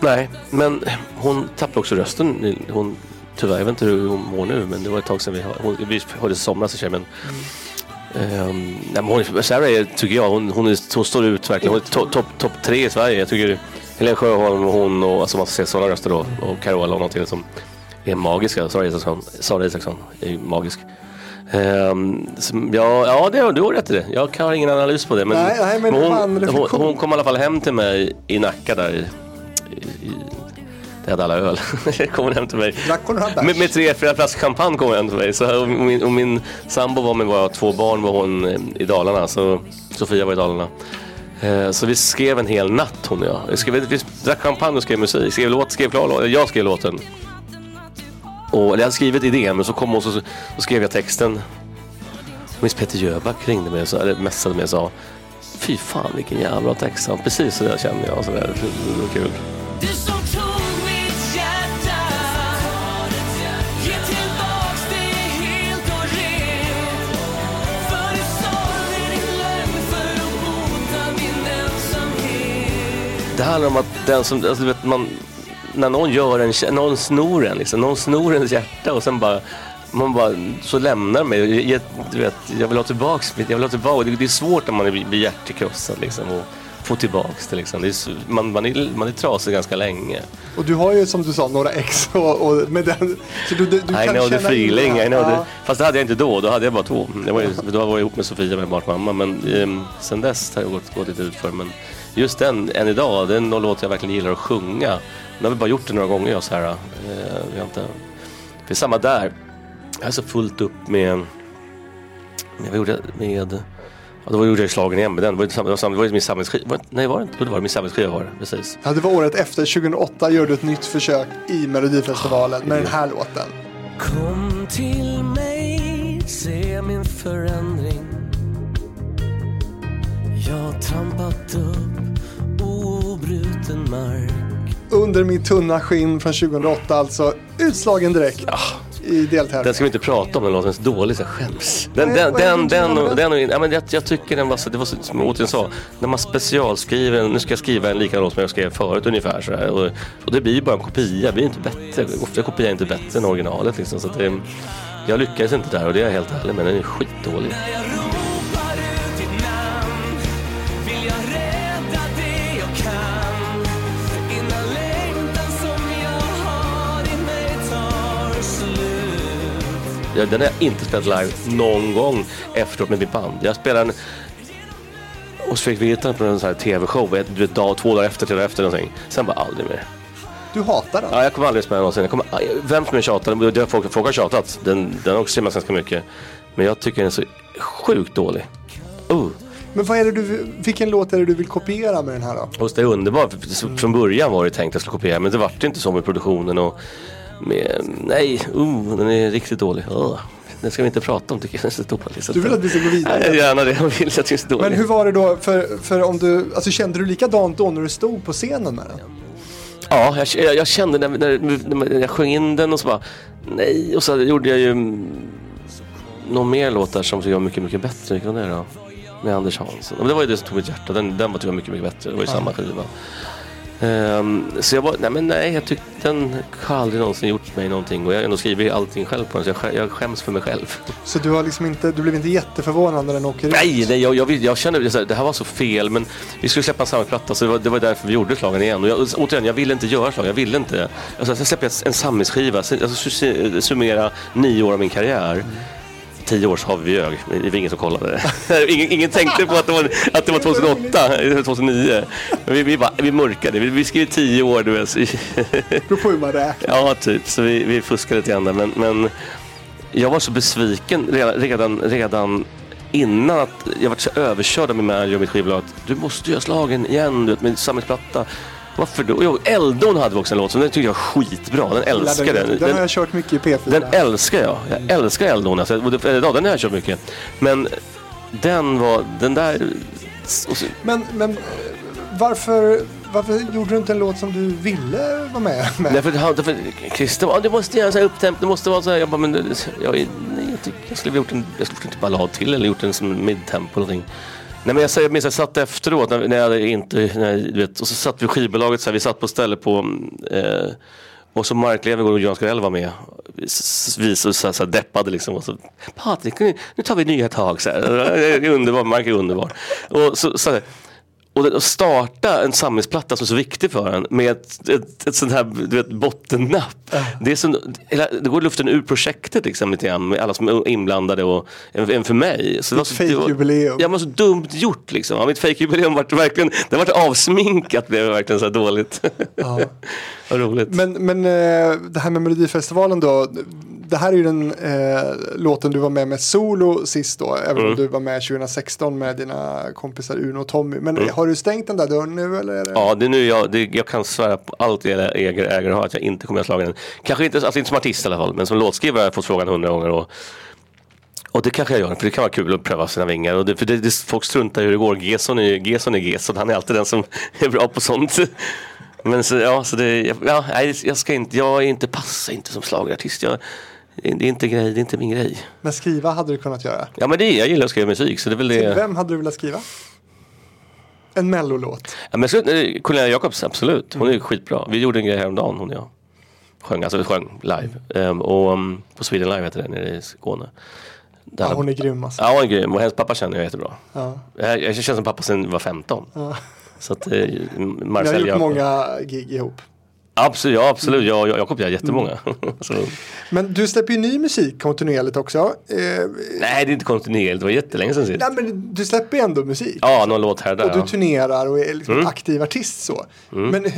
nej, men hon tappade också rösten. Hon, tyvärr, jag vet inte hur hon mår nu, men det var ett tag sedan vi, hör- hon, vi hörde somras i sig. Men, ehm, nej, men hon, Sarah är, tycker jag, hon, hon, är, hon står ut verkligen. Hon är topp top, top tre i Sverige. Jag tycker Helene Sjöholm och hon och alltså man ska se sådana röster då. Och Carola och någon till som är magiska. Sara Isaksson, Sara Isaksson är ju magisk. Som- ja, ja det, du har rätt i det. Jag har ingen analys på det. Men, Nej, nej, men hon, hon, hon kom i alla fall hem till mig i Nacka där. I, i, det hade alla öl. kom hon hem till mig. Med, med tre, fyra flaskor champagne kom hon hem till mig. Så, och, min, och min sambo var med våra två barn var hon eh, i Dalarna. Så Sofia var i Dalarna. Eh, Så vi skrev en hel natt hon och jag. Vi, skrev, vi drack champagne och skrev musik. Skrev låt, skrev klar låt. Jag skrev låten. Och, eller jag hade skrivit idén men så kom hon och så, så skrev jag texten. Jag minns Peter Jöback ringde mig och så, eller messade mig och sa Fy fan vilken jävla bra text. Precis så där kände jag. Så där. Det var kul. Det handlar om att den som, alltså, vet, man, när någon gör en, någon snor en liksom, någon snor ens hjärta och sen bara, man bara, så lämnar mig. Jag, du vet, jag vill ha tillbaks mitt, jag vill ha tillbaka. Det, det är svårt när man blir, hjärtekrossad liksom och få tillbaks det liksom. Det är, man, man, är, man är trasig ganska länge. Och du har ju som du sa några ex och, och med den, så du, du, du I kan know the feeling. I know Ja. the, fast det hade jag inte då, då hade jag bara två. Det var ju, då var jag ihop med Sofia, med barns mamma. Men um, sen dess har jag gått, gått lite ut för Men just den, än idag, det är en låt jag verkligen gillar att sjunga. Nu har vi bara gjort det några gånger jag och Sarah. Eh, vi har inte, det är samma där. Jag är så fullt upp med, med vad gjorde jag med, ja, då gjorde jag slagen igen med den. Det var, ju samma- det var, samma- det var ju min det- Nej, var det inte? Jo, det var min samlingsskiva var det, precis. Ja, det var året efter, 2008 gör du ett nytt försök i Melodifestivalen med den här låten. Kom till mig, se min förändring Jag trampat upp obruten mark Under mitt tunna skinn från 2008 alltså. Utslagen direkt i Den deltävlingen. ska vi inte prata om, den låten är så dålig så jag skäms. Den, Nej, den, den, den, den? den, och- ja, men jag, jag tycker den var så, det var så, som jag återigen sa, när man specialskriver, nu ska jag skriva en likadan låt som jag skrev förut ungefär så här, och, och det blir ju bara en kopia, det blir inte bättre. Ofta kopia är inte bättre än originalet liksom, så att det, jag lyckades inte där och det är jag helt ärlig med, den är skitdålig. Den har jag inte spelat live någon gång efteråt med mitt band. Jag spelar den hos Fredrik Virtanen på en sån här tv-show, du vet, dag, två dagar efter, tre dagar efter någonting. Sen bara aldrig mer. Du hatar den. Ja, jag kommer aldrig spela någonsin. Jag kommer, vem som än tjatar, det har folk, folk har tjatat. Den, den har också streamats ganska mycket. Men jag tycker den är så sjukt dålig. Uh. Men vad är det du, vilken låt är det du vill kopiera med den här då? Och det är underbart. så- Från början var det tänkt att jag skulle kopiera men det vart inte så med produktionen och med, nej, uh, den är riktigt dålig. Uh, den ska vi inte prata om tycker jag. Den är så dålig. Så Du vill att vi ska gå vidare? Nej, gärna det. Jag vill att den är så dålig. Men hur var det då, för, för om du, alltså kände du likadant då när du stod på scenen med den? Ja, jag, jag, kände när, när, när jag sjöng in den och så bara nej. Och så gjorde jag ju någon mer låt där som jag var mycket, mycket bättre. Vilken var det då? Med Anders Hansson. Men det var ju det som tog mitt hjärta. Den, den var tyvärr mycket, mycket bättre. Det var ju samma skiva. Ehm, så jag var, nej men nej, jag tyckte den har aldrig någonsin gjort mig någonting. Och jag har ändå skrivit allting själv på den. Så jag, skä- jag skäms för mig själv. Så du har liksom inte, du blev inte jätteförvånad när den åker ut? Nej, nej jag, jag, jag kände det här var så fel. Men vi skulle släppa en samlingsplatta så det var, det var därför vi gjorde slagen igen. Och jag, återigen, jag ville inte göra slag. Jag ville inte. Alltså, jag släppte en samlingsskiva. Sen- Alltså, su- summera nio år av min karriär. Tio år så har vi ljög. Det var ingen som kollade. ingen, ingen tänkte på att det var, att det var 2008, eller 2009. Men vi, vi, bara, vi mörkade. Vi, vi skrev tio år. Du vet. Beror på hur man räknar. Ja, typ. Så vi, vi fuskade lite grann där. Men, men jag var så besviken redan, redan, redan innan att jag var så överkörd av min manager och mitt skivbolag. att Du måste göra slagen igen du vet, med samlingsplatta. Varför då? Jo, Eldon hade vi också en låt som den tyckte jag var skitbra. Den älskar den, den. har jag kört mycket i P4. den älskar jag. Jag älskar Eldon. Alltså. Ja, den har jag kört mycket. Men den var, den där... Men, men varför, varför gjorde du inte en låt som du ville vara med med? Därför, han- därför, Christer var, "Ah, du måste göra så här upptempo, det måste vara så här. Jag bara, men jag, nej, jag, tycker, jag skulle ha gjort en, jag skulle gjort en ballad till eller gjort en som midtempo eller någonting. Nej men jag, säger- jag minns jag satt efteråt när, när jag inte, när, du vet, och så satt vi skivbolaget så här, vi satt på ställe på eh, och så Mark Levengood och Jan Skarell var med. Vi så, så, så deppade liksom. Och så, Patrik, nu, nu tar vi nya tag. Så här. Det är underbar, Mark är underbar. Och så, så här, och att starta en samlingsplatta som är så viktig för en med ett, ett, ett sånt här du vet, bottennapp. Det, är hela- det går luften ur projektet liksom, lite grann med alla som är inblandade och även för mig. Så det var så, fake-jubileum. Ja men så dumt gjort liksom. Ja, mitt fejkjubileum vart verkligen, det vart avsminkat blev verkligen så här dåligt. Ja. Vad roligt. Men, men eh, det här med Melodifestivalen då. Det här är ju den eh, låten du var med med solo sist då. Även Mm. om du var med 2016 med dina kompisar Uno och Tommy. Men har du stängt den där dörren nu eller? Är det... Mm. Ja, det är nu jag, det, jag kan svära på allt jag äger, äger och har att jag inte kommer att göra slagen. Kanske inte, alltså inte som artist i alla fall, men som låtskrivare har jag fått frågan hundra gånger. Och, och det kanske jag gör, för det kan vara kul att pröva sina vingar. Och det, för det, det, folk struntar i hur det går. Gesson är Gesson är Gesson, han är alltid den som är bra på sånt. Men så, ja, så det, ja, nej, jag ska inte, jag är inte, passar inte som schlagerartist. Jag, det är inte grej, det är inte min grej. Men skriva hade du kunnat göra. Ja men det, jag gillar att skriva musik så det är väl Till det. vem hade du velat skriva? En mellolåt. Ja, men eh, Cornelia Jacobs, absolut. Hon är ju skitbra. Vi gjorde en grej häromdagen, hon och jag. Sjöng, alltså vi sjöng live. Ehm, och um, på Sweden Live heter det, nere i Skåne. Där Ja, hon är grym alltså. Ja, hon är grym. Och hennes pappa känner jag jättebra. Ja. Jag, jag känner som pappa sedan jag var 15. Ja. Så att eh, Ni har Marcel gjort Jacob. många gig ihop. Absolut, ja absolut. Jag, jag, Jakob gör jättemånga. så, Men du släpper ju ny musik kontinuerligt också. Eh, nej, det är inte kontinuerligt. Det var jättelänge sedan sist. nej, men du släpper ju ändå musik. Ja, någon låt här där. Och du ja. turnerar och är liksom Mm. aktiv artist så. Men eh,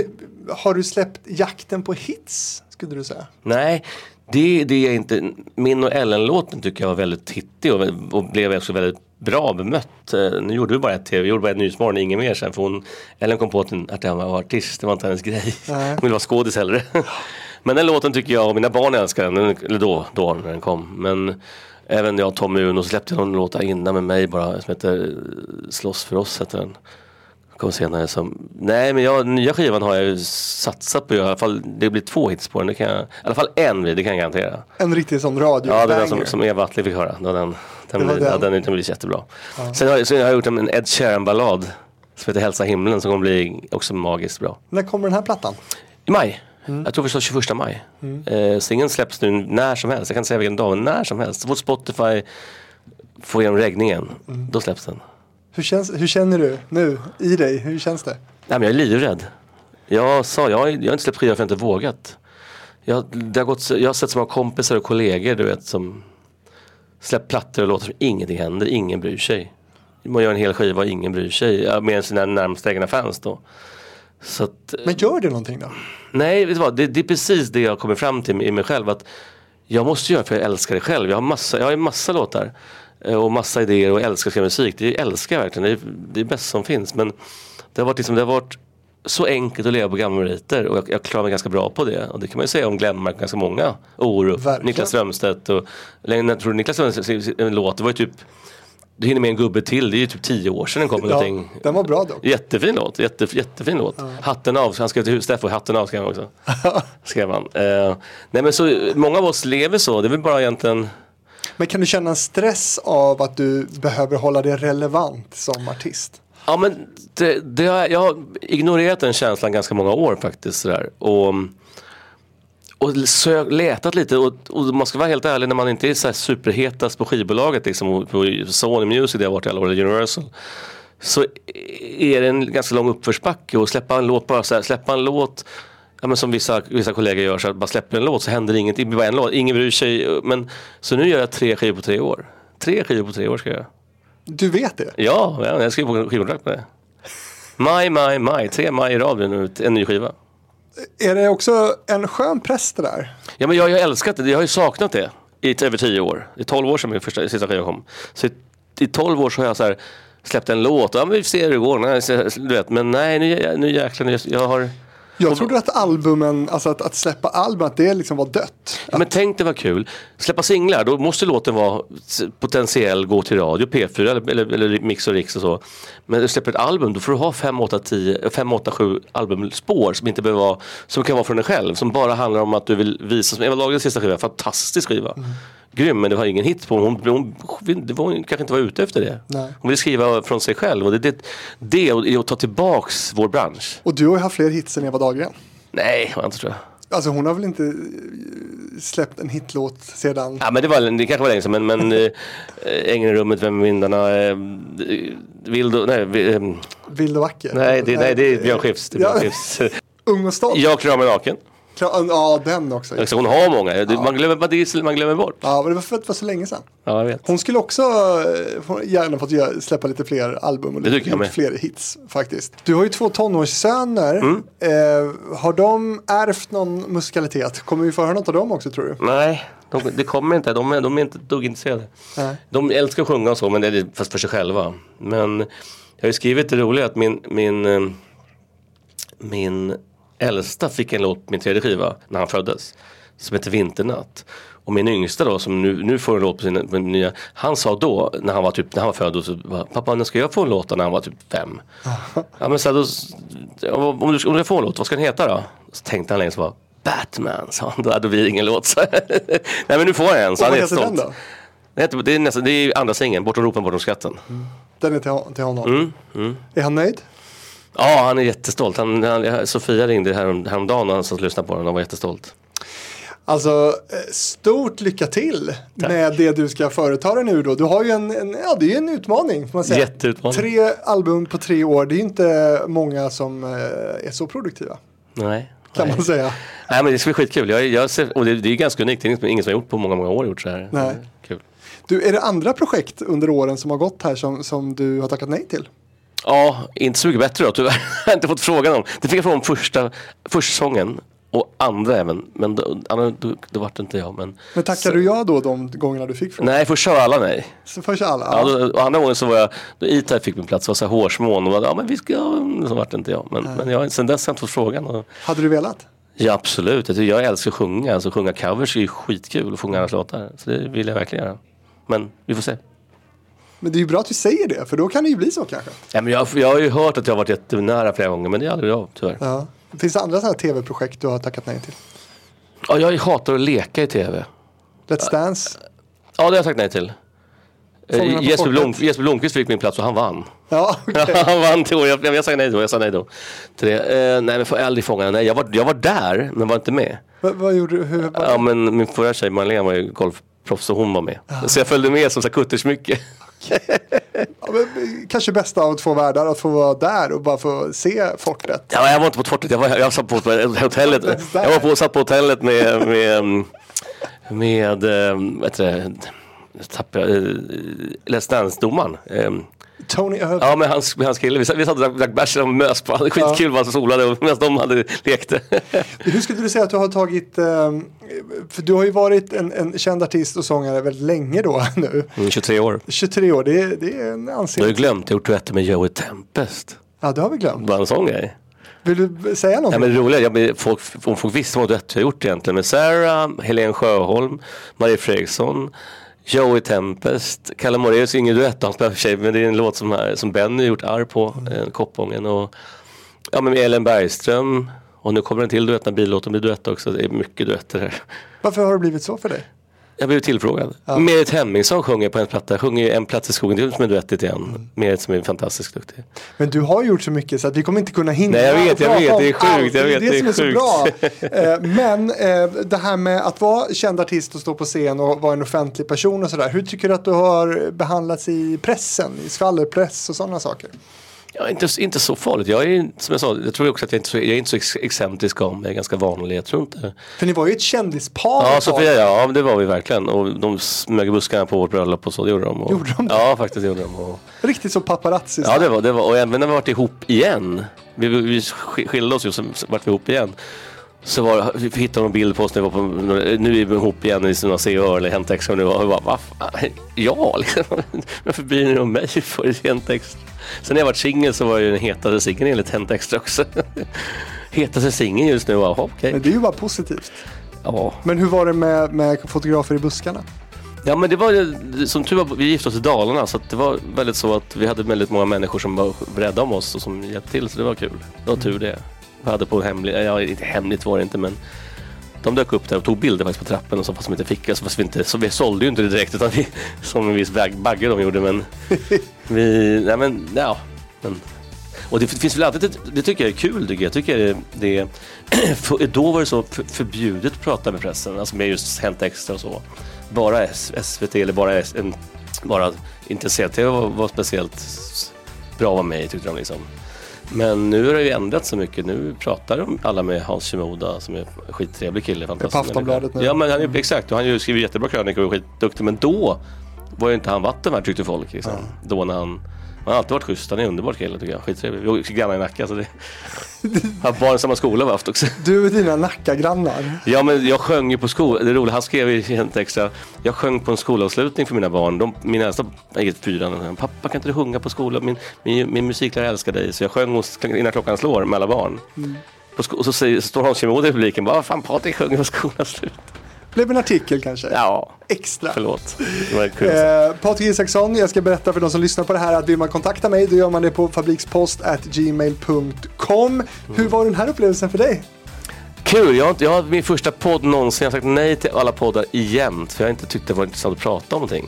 har du släppt jakten på hits? Skulle du säga? Nej, det, det är inte. Min och Ellen-låten tycker jag var väldigt hittig och, och blev också väldigt bra bemött. Eh, Nu gjorde vi bara ett tv, vi gjorde bara ett Nyhetsmorgon, inget mer sen. För hon, Ellen kom på att, jag var artist, det var inte hennes grej. Nej. Hon ville vara skådis hellre. Men den låten tycker jag och mina barn älskar den, eller då, då när den kom. Men även jag och Tommy Uno släppte någon låt innan med mig bara som heter eh, Slåss för oss heter den. Kom senare som, nej men jag, nya skivan har jag ju satsat på, i alla fall, det blir två hits på den, det kan jag, i alla fall en blir det, kan jag garantera. En riktig sån radio Ja, det är den som, som Eva Attling fick höra. Det var den, den, blir, Ja, den. den, den blir jättebra. Sen, har, jag- sen har jag gjort en Ed Sheeran-ballad som heter Hälsa himlen som kommer bli också magiskt bra. När kommer den här plattan? I maj. Mm. Jag tror sa 21 maj. Eh, singeln släpps nu när som helst. Jag kan inte säga vilken dag, men när som helst. Så fort Spotify får igenom reggningen, Mm. då släpps den. Hur, känns, hur känner du nu i dig? Hur känns det? Nej, men jag är livrädd. Jag sa, jag, jag har inte släppt skiva för jag har inte vågat. Jag, det har gått, jag har sett så många kompisar och kollegor du vet som släppt plattor och låtar som ingenting händer, ingen bryr sig. Man gör en hel skiva och ingen bryr sig, mer än sina närmaste egna fans då. Att, Men gör det någonting då? nej, vet du vad, det, det är precis det jag kommer fram till i mig själv. att Jag måste göra för jag älskar det själv. Jag har massa, jag har massa låtar. eh, och massa idéer och älskar att skriva musik. Det älskar jag verkligen, det är det är bäst som finns. Men det har varit, liksom, det har varit så enkelt att leva på gamla meriter och jag, jag klarar mig ganska bra på det. Och det kan man ju säga om Glenmark, ganska många. Orup, Verkligen. Niklas Strömstedt och jag tror Niklas Strömstedt en låt, det var ju typ du hinner med en gubbe till, det är ju typ tio år sedan den kom. Ja, någonting. den var bra dock. Jättefin låt, jätte, jättefin låt. Hatten av, han skrev till Steffo, hatten av skrev han också. skrev han. Eh, nej men så många av oss lever så, det är väl bara egentligen Men kan du känna en stress av att du behöver hålla dig relevant som artist? Ja men det, det har, jag har ignorerat den känslan ganska många år faktiskt. Sådär. Och, och sök, letat lite och, och man ska vara helt ärlig när man inte är så här superhetast på skivbolaget liksom, och på Sony Music där jag har varit i alla år, eller Universal. Så är det en ganska lång uppförsbacke och släppa en låt bara så här, släppa en låt Ja, men som vissa, vissa kollegor gör, så här, bara släpper en låt så händer ingenting. Det blir bara en låt, ingen bryr sig. Men, så nu gör jag tre skivor på tre år. Tre skivor på tre år ska jag göra. Du vet det? Ja, ja, jag skrev på skivkontrakt med det. Maj, maj, maj. Tre maj i rad blir nu en ny skiva. Är det också en skön press det där? Ja, men jag, har älskat det. Jag har ju saknat det i över tio år. Det är tolv år sedan min första, sista skiva kom. Så i, i tolv år så har jag så här släppt en låt. Ja, men vi ser hur det går. Nej, du vet. Men nej, nu, nu jäklar. Nu, jag har... Jag trodde att albumen, alltså att, att släppa album, att det liksom var dött. Ja, men tänk det var kul. Släppa singlar, då måste låten vara potentiell, gå till radio, P4 eller, eller, eller Mix och Rix och så. Men du släpper ett album, då får du ha 5, 8, 10, 5, 8, 7 albumspår som inte behöver vara, som kan vara från dig själv. Som bara handlar om att du vill visa, som Eva Lagerlöfs sista skiva, fantastisk skiva. Grym, men det var ingen hit på hon, hon, hon, det var, hon kanske inte var ute efter det. Nej. Hon ville skriva från sig själv och det, det, det är att ta tillbaks vår bransch. Och du har ju haft fler hits än Eva Dahlgren. Nej, jag inte tror jag. Alltså hon har väl inte eh, släppt en hitlåt sedan... Ja men det, var, det kanske var länge sedan men, men äh, Ängen i rummet, Vem är vindarna, äh, Vild och, nej, vi, ehm, Vild och vacker? nej, det, nej det är Björn Skifs. Ja. Ung och stolt? Jag klarar mig naken. Ja, den också. Alltså, hon har många, Det- man glömmer, man glömmer bort. Ja, men det var för att det var så länge sedan. Ja jag vet. Hon skulle också eh, få- gärna fått släppa lite fler album och lite, fler hits faktiskt. Du har ju två tonårssöner. Mm. Eh, har de ärvt någon musikalitet? Kommer vi få höra något av dem också tror du? Nej, de, det kommer inte. De, är- de är inte dugg intresserade. Nej. De älskar att sjunga och så, men det är fast för sig själva. Men jag har ju skrivit det roliga att min, min, eh, min äldsta fick en låt på min tredje skiva när han föddes. Som heter Vinternatt. Och min yngsta då som nu, nu får en låt på sin, på sin nya. Han sa då när han var, typ, när han var född. Och så, bara, Pappa när ska jag få en låt då?" när han var typ fem? ja, men så här, då, om, du, om du får en låt, vad ska den heta då? Så tänkte han länge så bara Batman sa han. Då hade vi ingen låt. Nej men nu får jag en. Så Och han är stolt. då? Det, det, är nästan, det är andra singeln, Bortom ropen, bortom skatten. Den är till, till honom. Mm, Är han nöjd? Ja, han är jättestolt. Han, han, Sofia ringde härom, häromdagen och han satt och lyssnade på den och var jättestolt. Alltså, eh, stort lycka till med det du ska företa dig nu då. Du har ju en, en ja det är en utmaning får man säga. Jätteutmaning. Tre album på tre år, det är ju inte många som eh, är så produktiva. Nej. Kan nej. man säga. Nej men det ska bli skitkul. Jag, jag ser, och det, det är ganska unikt. Det är ingen som har gjort på många, många år gjort så här. Nej. Kul. Du, är det andra projekt under åren som har gått här som, som du har tackat nej till? Ja, inte så mycket bättre då tyvärr. jag har inte fått frågan om. Det fick jag fråga om första, första säsongen. Och andra även. Men då, då, då vart det inte jag. Men, Men tackar du ja då de gångerna du fick frågan? nej, först kör alla nej. Så först alla? Ja, då, och andra gången så var jag, då E-Type fick min plats, var så här hårsmån och var, ja men vi ska, så vart det inte jag. Men, men jag, sen dess har jag inte fått frågan. Och, Hade du velat? ja absolut, jag, jag älskar att sjunga, alltså sjunga covers är ju skitkul och sjunga andras låtar. Så det vill jag verkligen göra. Men vi får se. Men det är ju bra att du säger det, för då kan det ju bli så kanske. Ja, men jag, jag har ju hört att jag har varit jättenära flera gånger men det är aldrig jag tyvärr. Ja. Finns det andra sådana tv-projekt du har tackat nej till? Ja, jag hatar att leka i tv. Let's Dance? Ja, det har jag sagt nej till. Eh, Jesper. Blom, Jesper Blomqvist fick min plats och han vann. Ja, okej. han vann till år. Jag, jag sa nej då. Jag sa nej då. Till det. Eh, nej, men får aldrig fångarna. Nej, jag var, jag var där men var inte med. vad, vad gjorde du? Hur, vad, Ja, men min förra tjej Marlene var ju golfproffs och hon var med. Så jag följde med som kuttersmycke. Ja, men, kanske bästa av två världar att få vara där och bara få se fortet. Ja, jag var inte på fortet. Jag, var, jag satt på hotellet. Jag var på, satt på hotellet med, med, med, eh, vad heter det, tappade, Let's Dance-domaren. Eh, Tony Irving. Ja, med hans, med hans kille. Vi satt vi satt och drack, bärs och mös på. Var skitkul bara solade och- medan de hade lekte. Hur skulle du säga att du har tagit, ehm, för du har ju varit en, en känd artist och sångare väldigt länge då nu. Mm, 23 år. 23 år, det, är- det är en Du har ju ansenlig. glömt, jag gjort duetter med Joey Tempest. Ja, det har vi glömt. Bara en sån grej. Vill du säga Ja, någonting? men det roliga, jag, folk, om folk visste vad jag har gjort egentligen med Sarah, Helene Sjöholm, Marie Fredriksson, Joey Tempest, Kalle Moraeus är ingen duett, han spelar för sig, men det är en låt som, här- som Benny gjort arr på, eh, Koppången och ja men med Ellen Bergström och nu kommer en till duett när billåten blir duett också, det är mycket duetter här. Varför har det blivit så för dig? Jag blev tillfrågad. Merit Hemmingsson sjunger på en platta, sjunger En plats i skogen, det är som en duett lite igen. Merit som är fantastiskt duktig. Men du har gjort så mycket så att vi kommer inte kunna hinna Nej, jag vet, jag vet, det är sjukt, jag vet, det är det, det är som är så bra. Eh, Men eh, det här med att vara känd artist och stå på scen och vara en offentlig person och sådär. Hur tycker du att du har behandlats i pressen, i skvallerpress och sådana saker? Ja, inte, inte så farligt. Jag är som jag sa, jag tror också att jag inte, så- jag är inte så ex- excentrisk mig, jag är ganska vanlig. Jag tror inte. För ni var ju ett kändispar Ja. Sofia, ja det var vi verkligen. Och de smög buskarna på vårt bröllop och så, det gjorde de. Och, Gjorde de det? Ja, faktiskt gjorde de. Och, Riktigt så paparazzi. ja, det var det. Var, och även när vi varit ihop igen. Vi, vi vi sk- skilde oss ju, så så vart vi ihop igen. Så var, hittade en bild på oss när vi var på, nu är vi ihop igen i sådana CÖ eller Hänt Extra. Och nu var vi bara, ja liksom. Varför bryr ni er om mig för Hänt Extra? Sen när jag varit singel så var jag ju den hetaste singeln enligt Hänt Extra också. hetaste singeln just nu, okej. Men det är ju bara positivt. Ja. Men hur var det med, med fotografer i buskarna? Ja men det var som tur var, vi gifte oss i Dalarna så det var väldigt så att vi hade väldigt många människor som var rädda om oss och som hjälpte till så det var kul. Det var tur det. Hade på hemligt, ja inte hemligt var det inte men de dök upp där och tog bilder faktiskt på trappen och så fast de inte fick, alltså, fast vi inte, så vi sålde ju inte det direkt utan vi, som en viss bag- bagge de gjorde men vi, nej men ja. Men, och det finns väl alltid, det, det tycker jag är kul tycker jag. jag tycker det, det, då var det så för, förbjudet att prata med pressen, alltså med just Hänt Extra och så. Bara SVT eller bara, bara inte CT var, var speciellt bra att vara med i tyckte de liksom. Men nu har det ju ändrats så mycket. Nu pratar de alla med Hans Shimoda som är en skittrevlig kille. fantastisk På Aftonbladet nu. Ja men han är, exakt, och han skriver jättebra krönikor och är skitduktig. Men då var ju inte han vatten värd tyckte folk. Liksom. Då när han, han har alltid varit schysst, han är en underbar kille tycker jag. Skittrevlig. Vi är grannar i Nacka så det... Han har barn i samma skola vi haft också. Du och dina Nacka-grannar. Ja men jag sjöng ju på skolan, det är roligt, han skrev ju helt extra. Jag sjöng på en skolavslutning för mina barn. De, min äldsta gick fyran pappa kan inte du sjunga på skolan? Min, min, min musiklärare älskar dig. Så jag sjöng hos, innan klockan slår med alla barn. På sko- och så, säger, så står Hans Shimoda i publiken, bara, vad fan Patrik sjunger på skolavslut. Blev en artikel kanske? Ja, Extra. förlåt. Det var kul. Eh, Patrik Isaksson, jag ska berätta för de som lyssnar på det här att vill man kontakta mig då gör man det på fabrikspost@gmail.com. Hur var den här upplevelsen för dig? Kul, jag har, inte- jag har min första podd någonsin. Jag har sagt nej till alla poddar jämt. För jag har inte tyckt det var intressant att prata om någonting.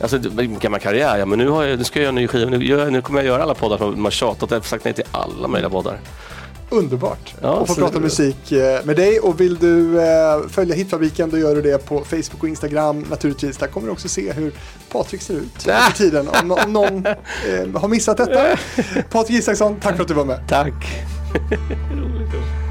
Alltså gammal karriär, ja men nu, har jag, nu ska jag göra en ny skiva. Nu, nu kommer jag göra alla poddar som man har tjatat. Jag har sagt nej till alla möjliga poddar. Underbart Ja, att få prata musik eh, med dig och vill du eh, följa Hitfabriken då gör du det på Facebook och Instagram naturligtvis. Där kommer du också se hur Patrik ser ut för tiden om, om någon eh, har missat detta. Patrik Isaksson, tack för att du var med. Tack. Roligt.